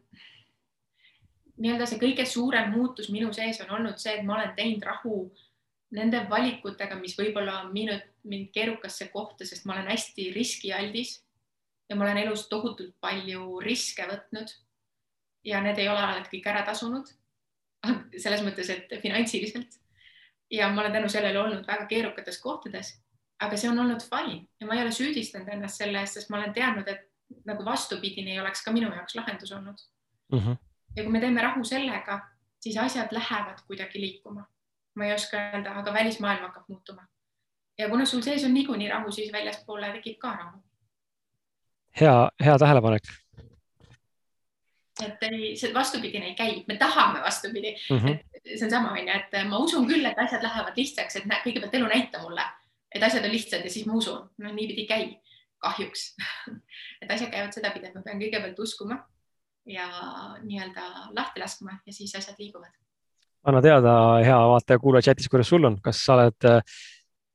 nii-öelda see kõige suurem muutus minu sees on olnud see, et ma olen teinud rahu nende valikutega, mis võib-olla on viinud mind keerukasse kohta, sest ma olen hästi riskialdis ja ma olen elus tohutult palju riske võtnud. ja need ei ole alati kõik ära tasunud. selles mõttes, et finantsiliselt ja ma olen tänu sellele olnud väga keerukates kohtades, aga see on olnud fine ja ma ei ole süüdistanud ennast selle eest, sest ma olen teadnud, et nagu vastupidine ei oleks ka minu jaoks lahendus olnud mm. -hmm. ja kui me teeme rahu sellega, siis asjad lähevad kuidagi liikuma. ma ei oska öelda, aga välismaailm hakkab muutuma. ja kuna sul sees on niikuinii rahu, siis väljaspoole tekib ka rahu. hea, hea tähelepanek et ei, see vastupidine ei käi, me tahame vastupidi mm. -hmm. see on sama, onju, et ma usun küll, et asjad lähevad lihtsaks, et kõigepealt elu näita mulle, et asjad on lihtsad ja siis ma usun. noh, niipidi ei käi, kahjuks et asjad käivad sedapidi, et ma pean kõigepealt uskuma ja nii-öelda lahti laskma ja siis asjad liiguvad. anna teada, hea vaataja-kuulaja chatis, kuidas sul on, kas sa oled,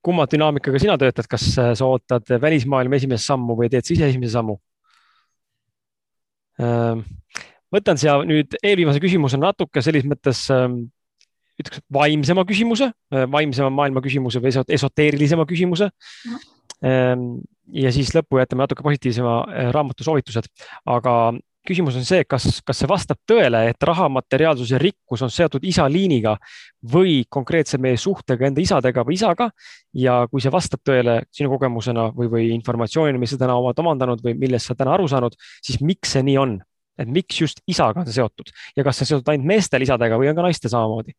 kumma dünaamikaga sina töötad, kas sa ootad välismaailma esimest sammu või teed sa ise esimese sammu? Ehm, võtan siia nüüd eelviimase küsimuse natuke selles mõttes ähm, ütleks vaimsema küsimuse, äh, vaimsema maailma küsimuse või esoteerilisema küsimuse mm. -hmm. ja siis lõppu jätame natuke positiivsema äh, raamatu soovitused, aga küsimus on see, kas, kas see vastab tõele, et raha, materiaalsus ja rikkus on seotud isa liiniga või konkreetselt meie suhtega enda isadega või isaga. ja kui see vastab tõele sinu kogemusena või, või informatsioonina, mis sa täna oled omandanud või millest sa täna aru saanud, siis miks see nii on? et miks just isaga on see seotud ja kas see on seotud ainult meestel isadega või on ka naistel samamoodi?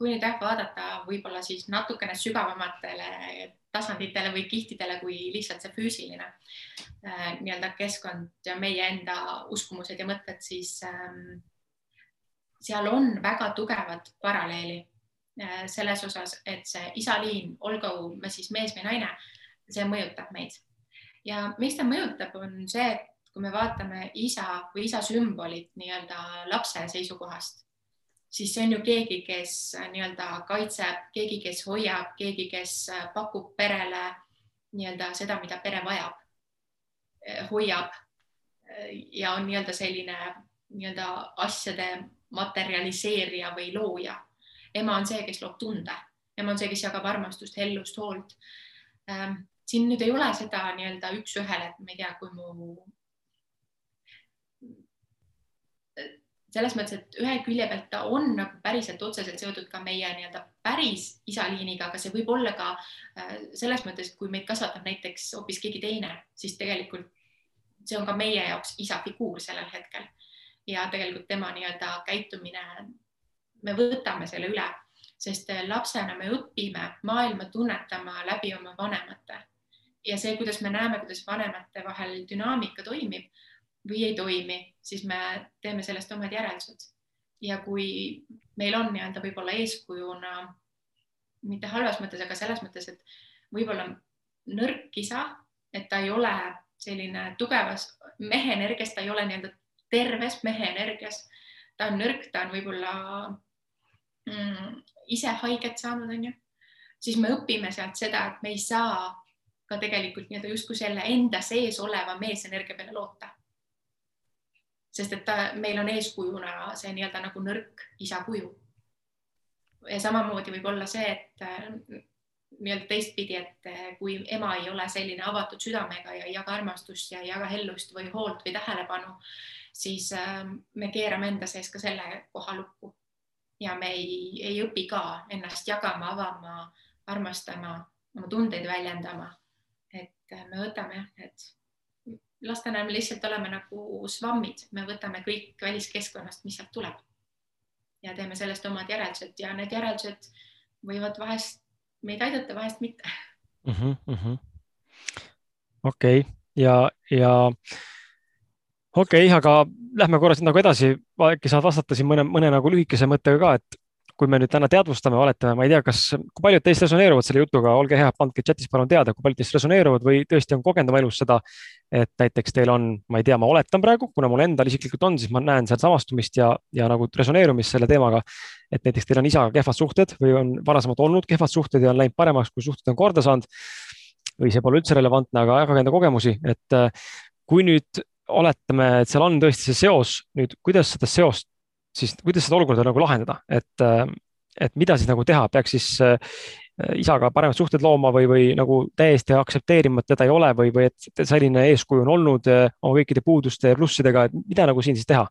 Kui nüüd jah vaadata võib-olla siis natukene sügavamatele tasanditele või kihtidele kui lihtsalt see füüsiline äh, nii-öelda keskkond ja meie enda uskumused ja mõtted, siis ähm, seal on väga tugevad paralleeli äh, selles osas, et see isaliin, olgu me siis mees või naine, see mõjutab meid. Ja miks ta mõjutab, on see, et kui me vaatame isa või isa sümbolit nii-öelda lapse seisukohast, siis see on ju keegi, kes nii-öelda kaitseb, keegi, kes hoiab, keegi, kes pakub perele nii-öelda seda, mida pere vajab, hoiab ja on nii-öelda selline nii-öelda asjade materialiseerija või looja. ema on see, kes loob tunde, ema on see, kes jagab armastust, hellust, hoolt ehm, siin nüüd ei ole seda nii-öelda üks-ühele, et ma ei tea, kui mu selles mõttes, et ühe külje pealt ta on nagu päriselt otseselt seotud ka meie nii-öelda päris isaliiniga, aga see võib olla ka äh, selles mõttes, kui meid kasvatab näiteks hoopis keegi teine, siis tegelikult see on ka meie jaoks isa figuur sellel hetkel. Ja tegelikult tema nii-öelda käitumine, me võtame selle üle, sest lapsena me õpime maailma tunnetama läbi oma vanemate. Ja see, kuidas me näeme, kuidas vanemate vahel dünaamika toimib või ei toimi, siis me teeme sellest omad järeldused. ja kui meil on nii-öelda võib-olla eeskujuna, mitte halvas mõttes, aga selles mõttes, et võib-olla nõrk isa, et ta ei ole selline tugevas mehe energias, ta ei ole nii-öelda terves mehe energias, ta on nõrk, ta on võib-olla mm, ise haiget saanud, onju, siis me õpime sealt seda, et me ei saa ka tegelikult nii-öelda justkui selle enda sees oleva meesenergia peale loota. Sest et ta, meil on eeskujuna see nii-öelda nagu nõrk isa kuju. ja samamoodi võib olla see, et äh, nii-öelda teistpidi, et äh, kui ema ei ole selline avatud südamega ja ei jaga armastust ja ei jaga hellust või hoolt või tähelepanu, siis äh, me keerame enda sees ka selle koha lukku ja me ei, ei õpi ka ennast jagama, avama, armastama, oma tundeid väljendama et me võtame jah, et lastena me lihtsalt oleme nagu svammid, me võtame kõik väliskeskkonnast, mis sealt tuleb. ja teeme sellest omad järeldused ja need järeldused võivad vahest meid aidata, vahest mitte mm -hmm,. Mm -hmm. okei okay. ja, ja okei okay,, aga lähme korra siit nagu edasi, äkki saad vastata siin mõne, mõne nagu lühikese mõttega ka, et kui me nüüd täna teadvustame, oletame, ma ei tea, kas, kui paljud teist resoneeruvad selle jutuga, olge hea, andke chatis palun teada, kui paljud teist resoneeruvad või tõesti on kogenud oma elus seda, et näiteks teil on, ma ei tea, ma oletan praegu, kuna mul endal isiklikult on, siis ma näen seal samastumist ja, ja nagu resoneerumist selle teemaga. et näiteks teil on isaga kehvad suhted või on varasemalt olnud kehvad suhted ja on läinud paremaks, kui suhted on korda saanud. või see pole üldse relevantne, aga jagage enda kogemusi, et äh, kui nüüd oletame, et seal on tõesti see seos, nüüd kuidas seda seost siis kuidas seda olukorda nagu lahendada, et, äh, et mida siis nagu teha, peaks siis äh, isaga paremad suhted looma või, või nagu täiesti aktsepteerima, et teda ei ole või, või et selline eeskuju on olnud äh, oma kõikide puuduste ja plussidega, et mida nagu siin siis teha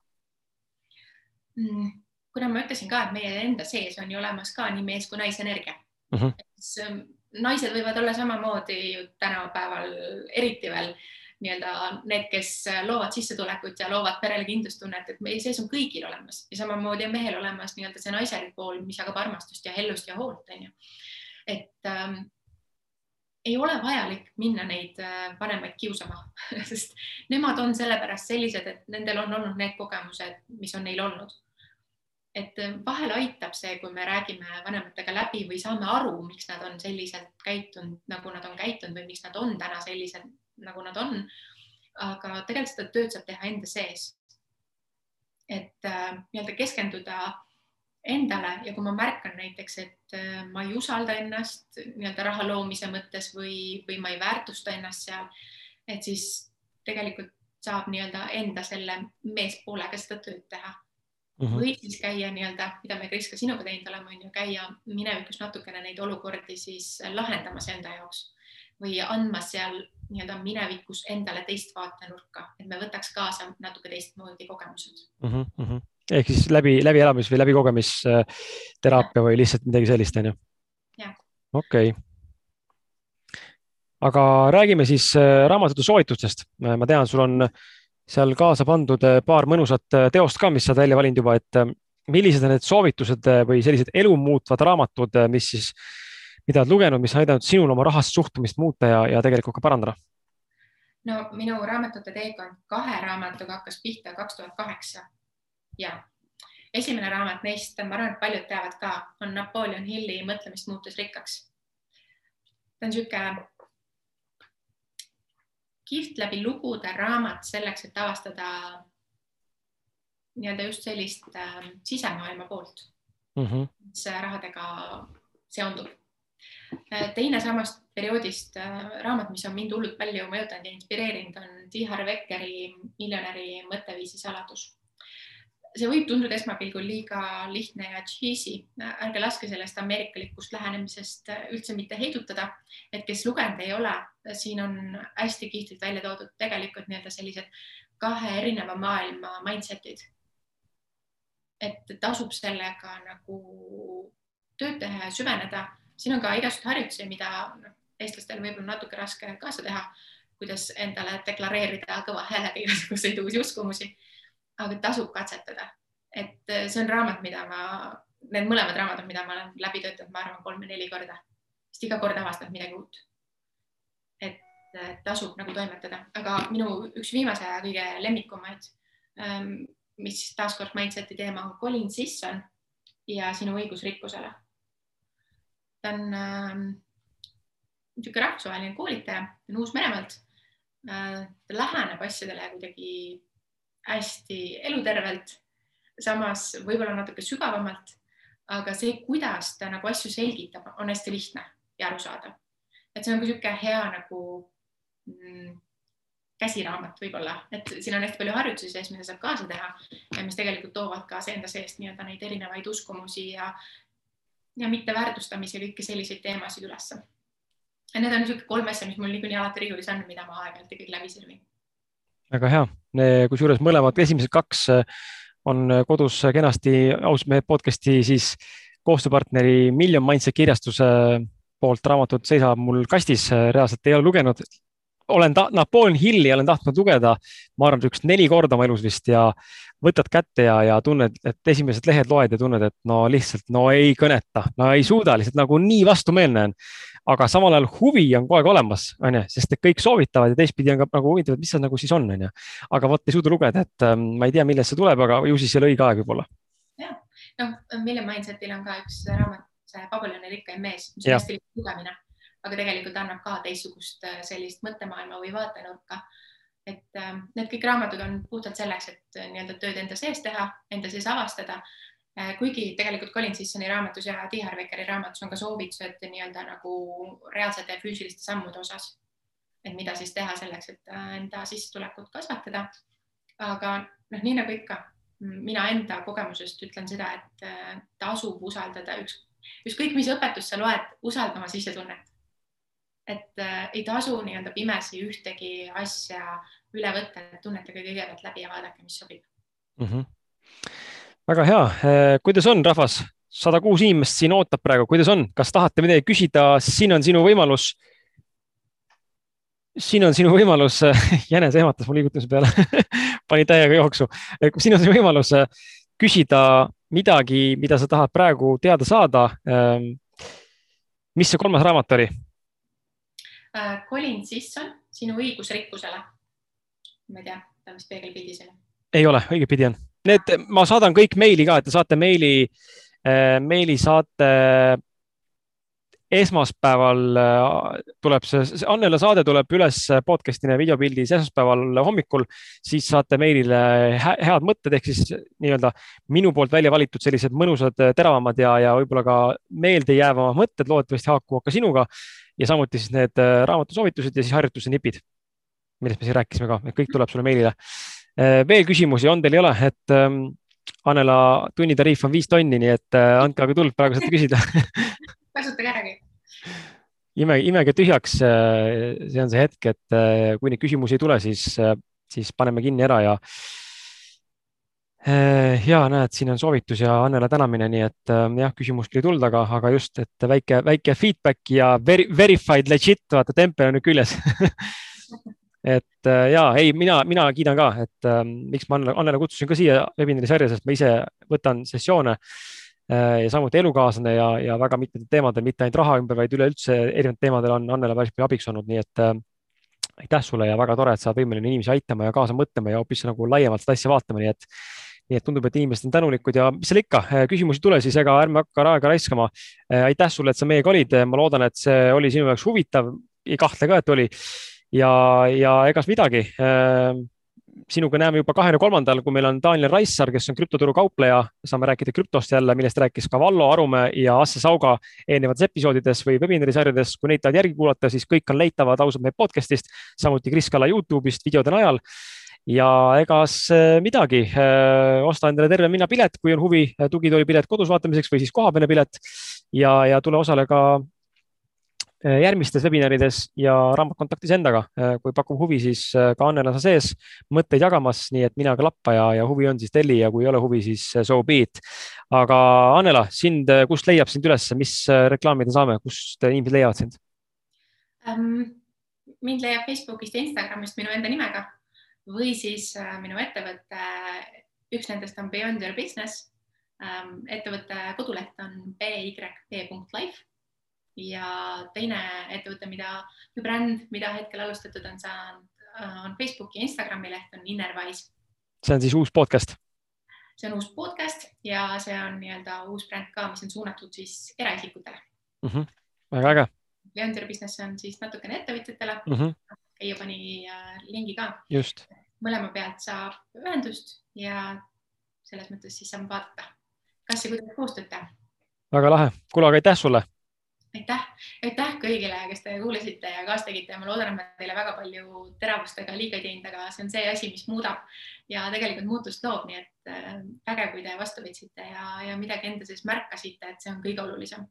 mm,? kuna ma ütlesin ka, et meie enda sees on ju olemas ka nii mees kui naisenergia mm. -hmm. siis naised võivad olla samamoodi ju tänapäeval eriti veel nii-öelda need, kes loovad sissetulekut ja loovad perele kindlustunnet, et meie sees on kõigil olemas ja samamoodi on mehel olemas nii-öelda see naiselik pool, mis jagab armastust ja hellust ja hoolt, onju. et ähm, ei ole vajalik minna neid äh, vanemaid kiusama sest nemad on sellepärast sellised, et nendel on olnud need kogemused, mis on neil olnud. et äh, vahel aitab see, kui me räägime vanematega läbi või saame aru, miks nad on selliselt käitunud, nagu nad on käitunud või miks nad on täna sellised, nagu nad on. aga tegelikult seda tööd saab teha enda sees. et äh, nii-öelda keskenduda endale ja kui ma märkan näiteks, et äh, ma ei usalda ennast nii-öelda raha loomise mõttes või, või ma ei väärtusta ennast seal, et siis tegelikult saab nii-öelda enda selle meespoolega seda tööd teha mm. -hmm. või siis käia nii-öelda, mida me Kris ka sinuga teinud oleme, on ju käia minevikus natukene neid olukordi siis lahendamas enda jaoks või andmas seal nii-öelda minevikus endale teist vaatenurka, et me võtaks kaasa natuke teistmoodi kogemused mm. -hmm. ehk siis läbi, läbielamis või läbikogemisteraapia või lihtsalt midagi sellist, on ju? okei okay. aga räägime siis äh, raamatute soovitustest. Äh, ma tean, sul on seal kaasa pandud äh, paar mõnusat teost ka, mis sa oled välja valinud juba, et millised on need soovitused või sellised elu muutvad raamatud, mis siis mida oled lugenud, mis aidanud sinul oma rahast suhtumist muuta ja, ja tegelikult ka parandada? no minu raamatute teekond kahe raamatuga hakkas pihta kaks tuhat kaheksa ja esimene raamat neist, ma arvan, et paljud teavad ka, on Napoleon Hilli Mõtlemist muutus rikkaks. ta on niisugune kihvt läbi lugude raamat selleks, et avastada nii-öelda just sellist äh, sisemaailma poolt mm, -hmm. mis rahadega seondub teine samast perioodist äh, raamat, mis on mind hullult palju mõjutanud ja inspireerinud, on T. Harv Ekeri Miljonäri mõtteviisi saladus. see võib tunduda esmapilgul liiga lihtne ja cheesy, ärge laske sellest ameerikalikust lähenemisest üldse mitte heidutada, et kes lugenud ei ole, siin on hästi kihvtilt välja toodud tegelikult nii-öelda sellised kahe erineva maailma mindset'id. et tasub sellega nagu tööd teha ja süveneda siin on ka igasuguseid harjutusi, mida noh, eestlastel võib-olla natuke raske kaasa teha, kuidas endale deklareerida kõva häälega igasuguseid uusi uskumusi. aga tasub katsetada, et äh, see on raamat, mida ma, need mõlemad raamatud, mida ma olen läbi töötanud, ma arvan, kolm või neli korda, sest iga kord avastad midagi uut. et äh, tasub nagu toimetada, aga minu üks viimase aja kõige lemmikumaid, ähm, mis taaskord mindset'i teema on Colin Sisson ja sinu õigus rikkusele ta on äh, niisugune rahvusvaheline koolitaja, ta on Uus-Meremaalt äh,. ta läheneb asjadele kuidagi hästi elutervelt, samas võib-olla natuke sügavamalt, aga see, kuidas ta nagu asju selgitab, on hästi lihtne ja arusaadav. et see on niisugune hea nagu mm, käsiraamat võib-olla, et siin on hästi palju harjutusi sees, mida saab kaasa teha mis tegelikult toovad kaasa enda seest nii-öelda neid erinevaid uskumusi ja, ja mitteväärtustamise ja kõiki selliseid teemasid ülesse. ja need on niisugune kolm asja, mis mul niikuinii alati riiulis on, mida ma aeg-ajalt ikkagi läbi sirvin. väga hea, kusjuures mõlemad, esimesed kaks äh, on kodus kenasti aus mehe podcast'i siis koostööpartneri Million Mindset kirjastuse poolt raamatud seisab mul kastis, reaalselt ei ole lugenud. olen ta, Napoleon Hilli olen tahtnud lugeda, ma arvan, üks neli korda oma elus vist ja võtad kätte ja, ja tunned, et esimesed lehed loed ja tunned, et no lihtsalt no ei kõneta, no ei suuda lihtsalt nagu nii vastumeelne on. aga samal ajal huvi on kogu aeg olemas, on ju, sest et kõik soovitavad ja teistpidi on ka nagu huvitav, et mis see nagu siis on, on ju. aga vot ei suuda lugeda, et ähm, ma ei tea, millest see tuleb, aga ju siis ei ole õige aeg võib-olla. jah, noh, Million Mindsetil on ka üks raamat, see Babyloni rikkaim mees, mis on hästi lihtne lugemine, aga tegelikult annab ka teistsugust äh, sellist mõttemaailma või vaatenurka. Et äh, need kõik raamatud on puhtalt selleks, et äh, nii-öelda tööd enda sees teha, enda sees avastada. kuigi tegelikult Colin Sissoni raamatus ja T. Harvikeri raamatus on ka soovitused nii-öelda nagu reaalsete füüsiliste sammude osas. et mida siis teha selleks, et enda sissetulekut kasvatada. aga noh, nii nagu ikka, mina enda kogemusest ütlen seda, et tasub usaldada üks, ükskõik mis õpetust sa loed, usalda oma sisetunnet et äh, ei tasu nii-öelda pimesi ühtegi asja üle võtta, et tunnetage kõigepealt läbi ja vaadake, mis sobib mm. -hmm. väga hea, äh, kuidas on, rahvas? sada kuus inimest siin ootab praegu, kuidas on, kas tahate midagi küsida, siin on sinu võimalus. siin on sinu võimalus jänes ehmatas mu liigutamise peale pani täiega jooksu. siin on sinu võimalus äh, küsida midagi, mida sa tahad praegu teada saada. Ähm, mis see kolmas raamat oli? Äh,. Colin Sisson, sinu õigus rikkusele. ma ei tea, vist peegelpildis on ju? ei ole, õigetpidi on. Need, ma saadan kõik meili ka, et te saate meili äh,, meili saate esmaspäeval äh, tuleb see, see Annela saade tuleb üles podcast'ina videopildis esmaspäeval hommikul, siis saate meilile head mõtted ehk siis nii-öelda minu poolt välja valitud sellised mõnusad, teravamad ja, ja võib-olla ka meeldejäävamad mõtted loodetavasti haakuvad ka sinuga ja samuti siis need äh, raamatusoovitused ja siis harjutuse nipid, millest me siin rääkisime ka, et kõik tuleb sulle meilile. Äh, veel küsimusi on teil, ei ole, et ähm, Annela tunnitariif on viis tonni, nii et äh, andke aga tuld, praegu saate küsida kasutage äragi. ime, imege tühjaks. see on see hetk, et kui neid küsimusi ei tule, siis, siis paneme kinni ära ja ja näed, siin on soovitus ja Annele tänamine, nii et eh, jah, küsimust ei tulnud, aga, aga just, et väike, väike feedback ja veri, verified legit, vaata tempel on nüüd küljes. Et eh, ja ei, mina, mina kiidan ka, et miks ma Annele, Annele kutsusin ka siia webinari sarja, sest ma ise võtan sessioone äh, ja samuti elukaaslane ja, ja väga mitmetel teemadel, mitte ainult raha ümber, vaid üleüldse erinevatel teemadel on Annele päris palju abiks olnud, nii et äh, aitäh sulle ja väga tore, et sa oled võimeline inimesi aitama ja kaasa mõtlema ja hoopis nagu laiemalt seda asja vaatama, nii et nii et tundub, et inimesed on tänulikud ja mis seal ikka, äh, küsimusi tule, siis ega ärme hakka aega raiskama. Äh, aitäh sulle, et sa meiega olid, ma loodan, et see oli sinu jaoks huvitav, ei kahtle ka, et oli. ja, ja egas midagi. Äh, sinuga näeme juba kahekümne kolmandal, kui meil on Daniel Raissar, kes on krüptoturu kaupleja, saame rääkida krüptost jälle, millest rääkis ka Vallo Arumäe ja Asse Sauga eelnevates episoodides või webinari sarjades. kui neid tahad järgi kuulata, siis kõik on leitavad ausalt meie podcast'ist, samuti Kris Kala Youtube'ist videode najal ja egas midagi, äh, osta endale terve minna pilet, kui on huvi, tugitooli pilet kodus vaatamiseks või siis kohapealne pilet ja, ja tule osale ka äh, järgmistes webinarides ja raamatkontaktis endaga. Äh, kui pakub huvi, siis ka Annela sa sees mõtteid jagamas, nii et mina ka lappa ja, ja huvi on, siis telli ja kui ei ole huvi, siis so be it. aga Annela, sind, kust leiab sind üles, mis reklaamida saame, kust inimesed leiavad sind um,? mind leiab Facebookist ja Instagramist minu enda nimega või siis äh, minu ettevõte, üks nendest on Beyond Your Business. Ähm, ettevõtte koduleht on byp.life ja teine ettevõte, mida või bränd, mida hetkel alustatud on saanud, äh, on Facebooki ja Instagrami leht on Innerwise. see on siis uus podcast? see on uus podcast ja see on nii-öelda uus bränd ka, mis on suunatud siis eraisikutele mm. -hmm. väga äge. Beyond Your Business on siis natukene ettevõtjatele mm. -hmm. Keia pani äh, lingi ka. just mõlema pealt saab ühendust ja selles mõttes siis saame vaadata, kas ja kuidas koostööd teha. väga lahe, kuule, aga aitäh sulle. aitäh, aitäh kõigile, kes te kuulasite ja kaasa tegite. Ja ma loodan, et ma teile väga palju teravustega liiga ei teinud, aga see on see asi, mis muudab ja tegelikult muutust loob, nii et äh, vägev, kui te vastu võtsite ja, ja midagi enda sees märkasite, et see on kõige olulisem.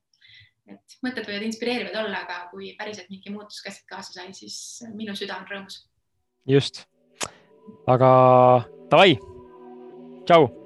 Et mõtted võivad inspireerivad olla, aga kui päriselt mingi muutus käsilt kaasa sai, siis minu süda on rõõmus. just aga davai, tšau.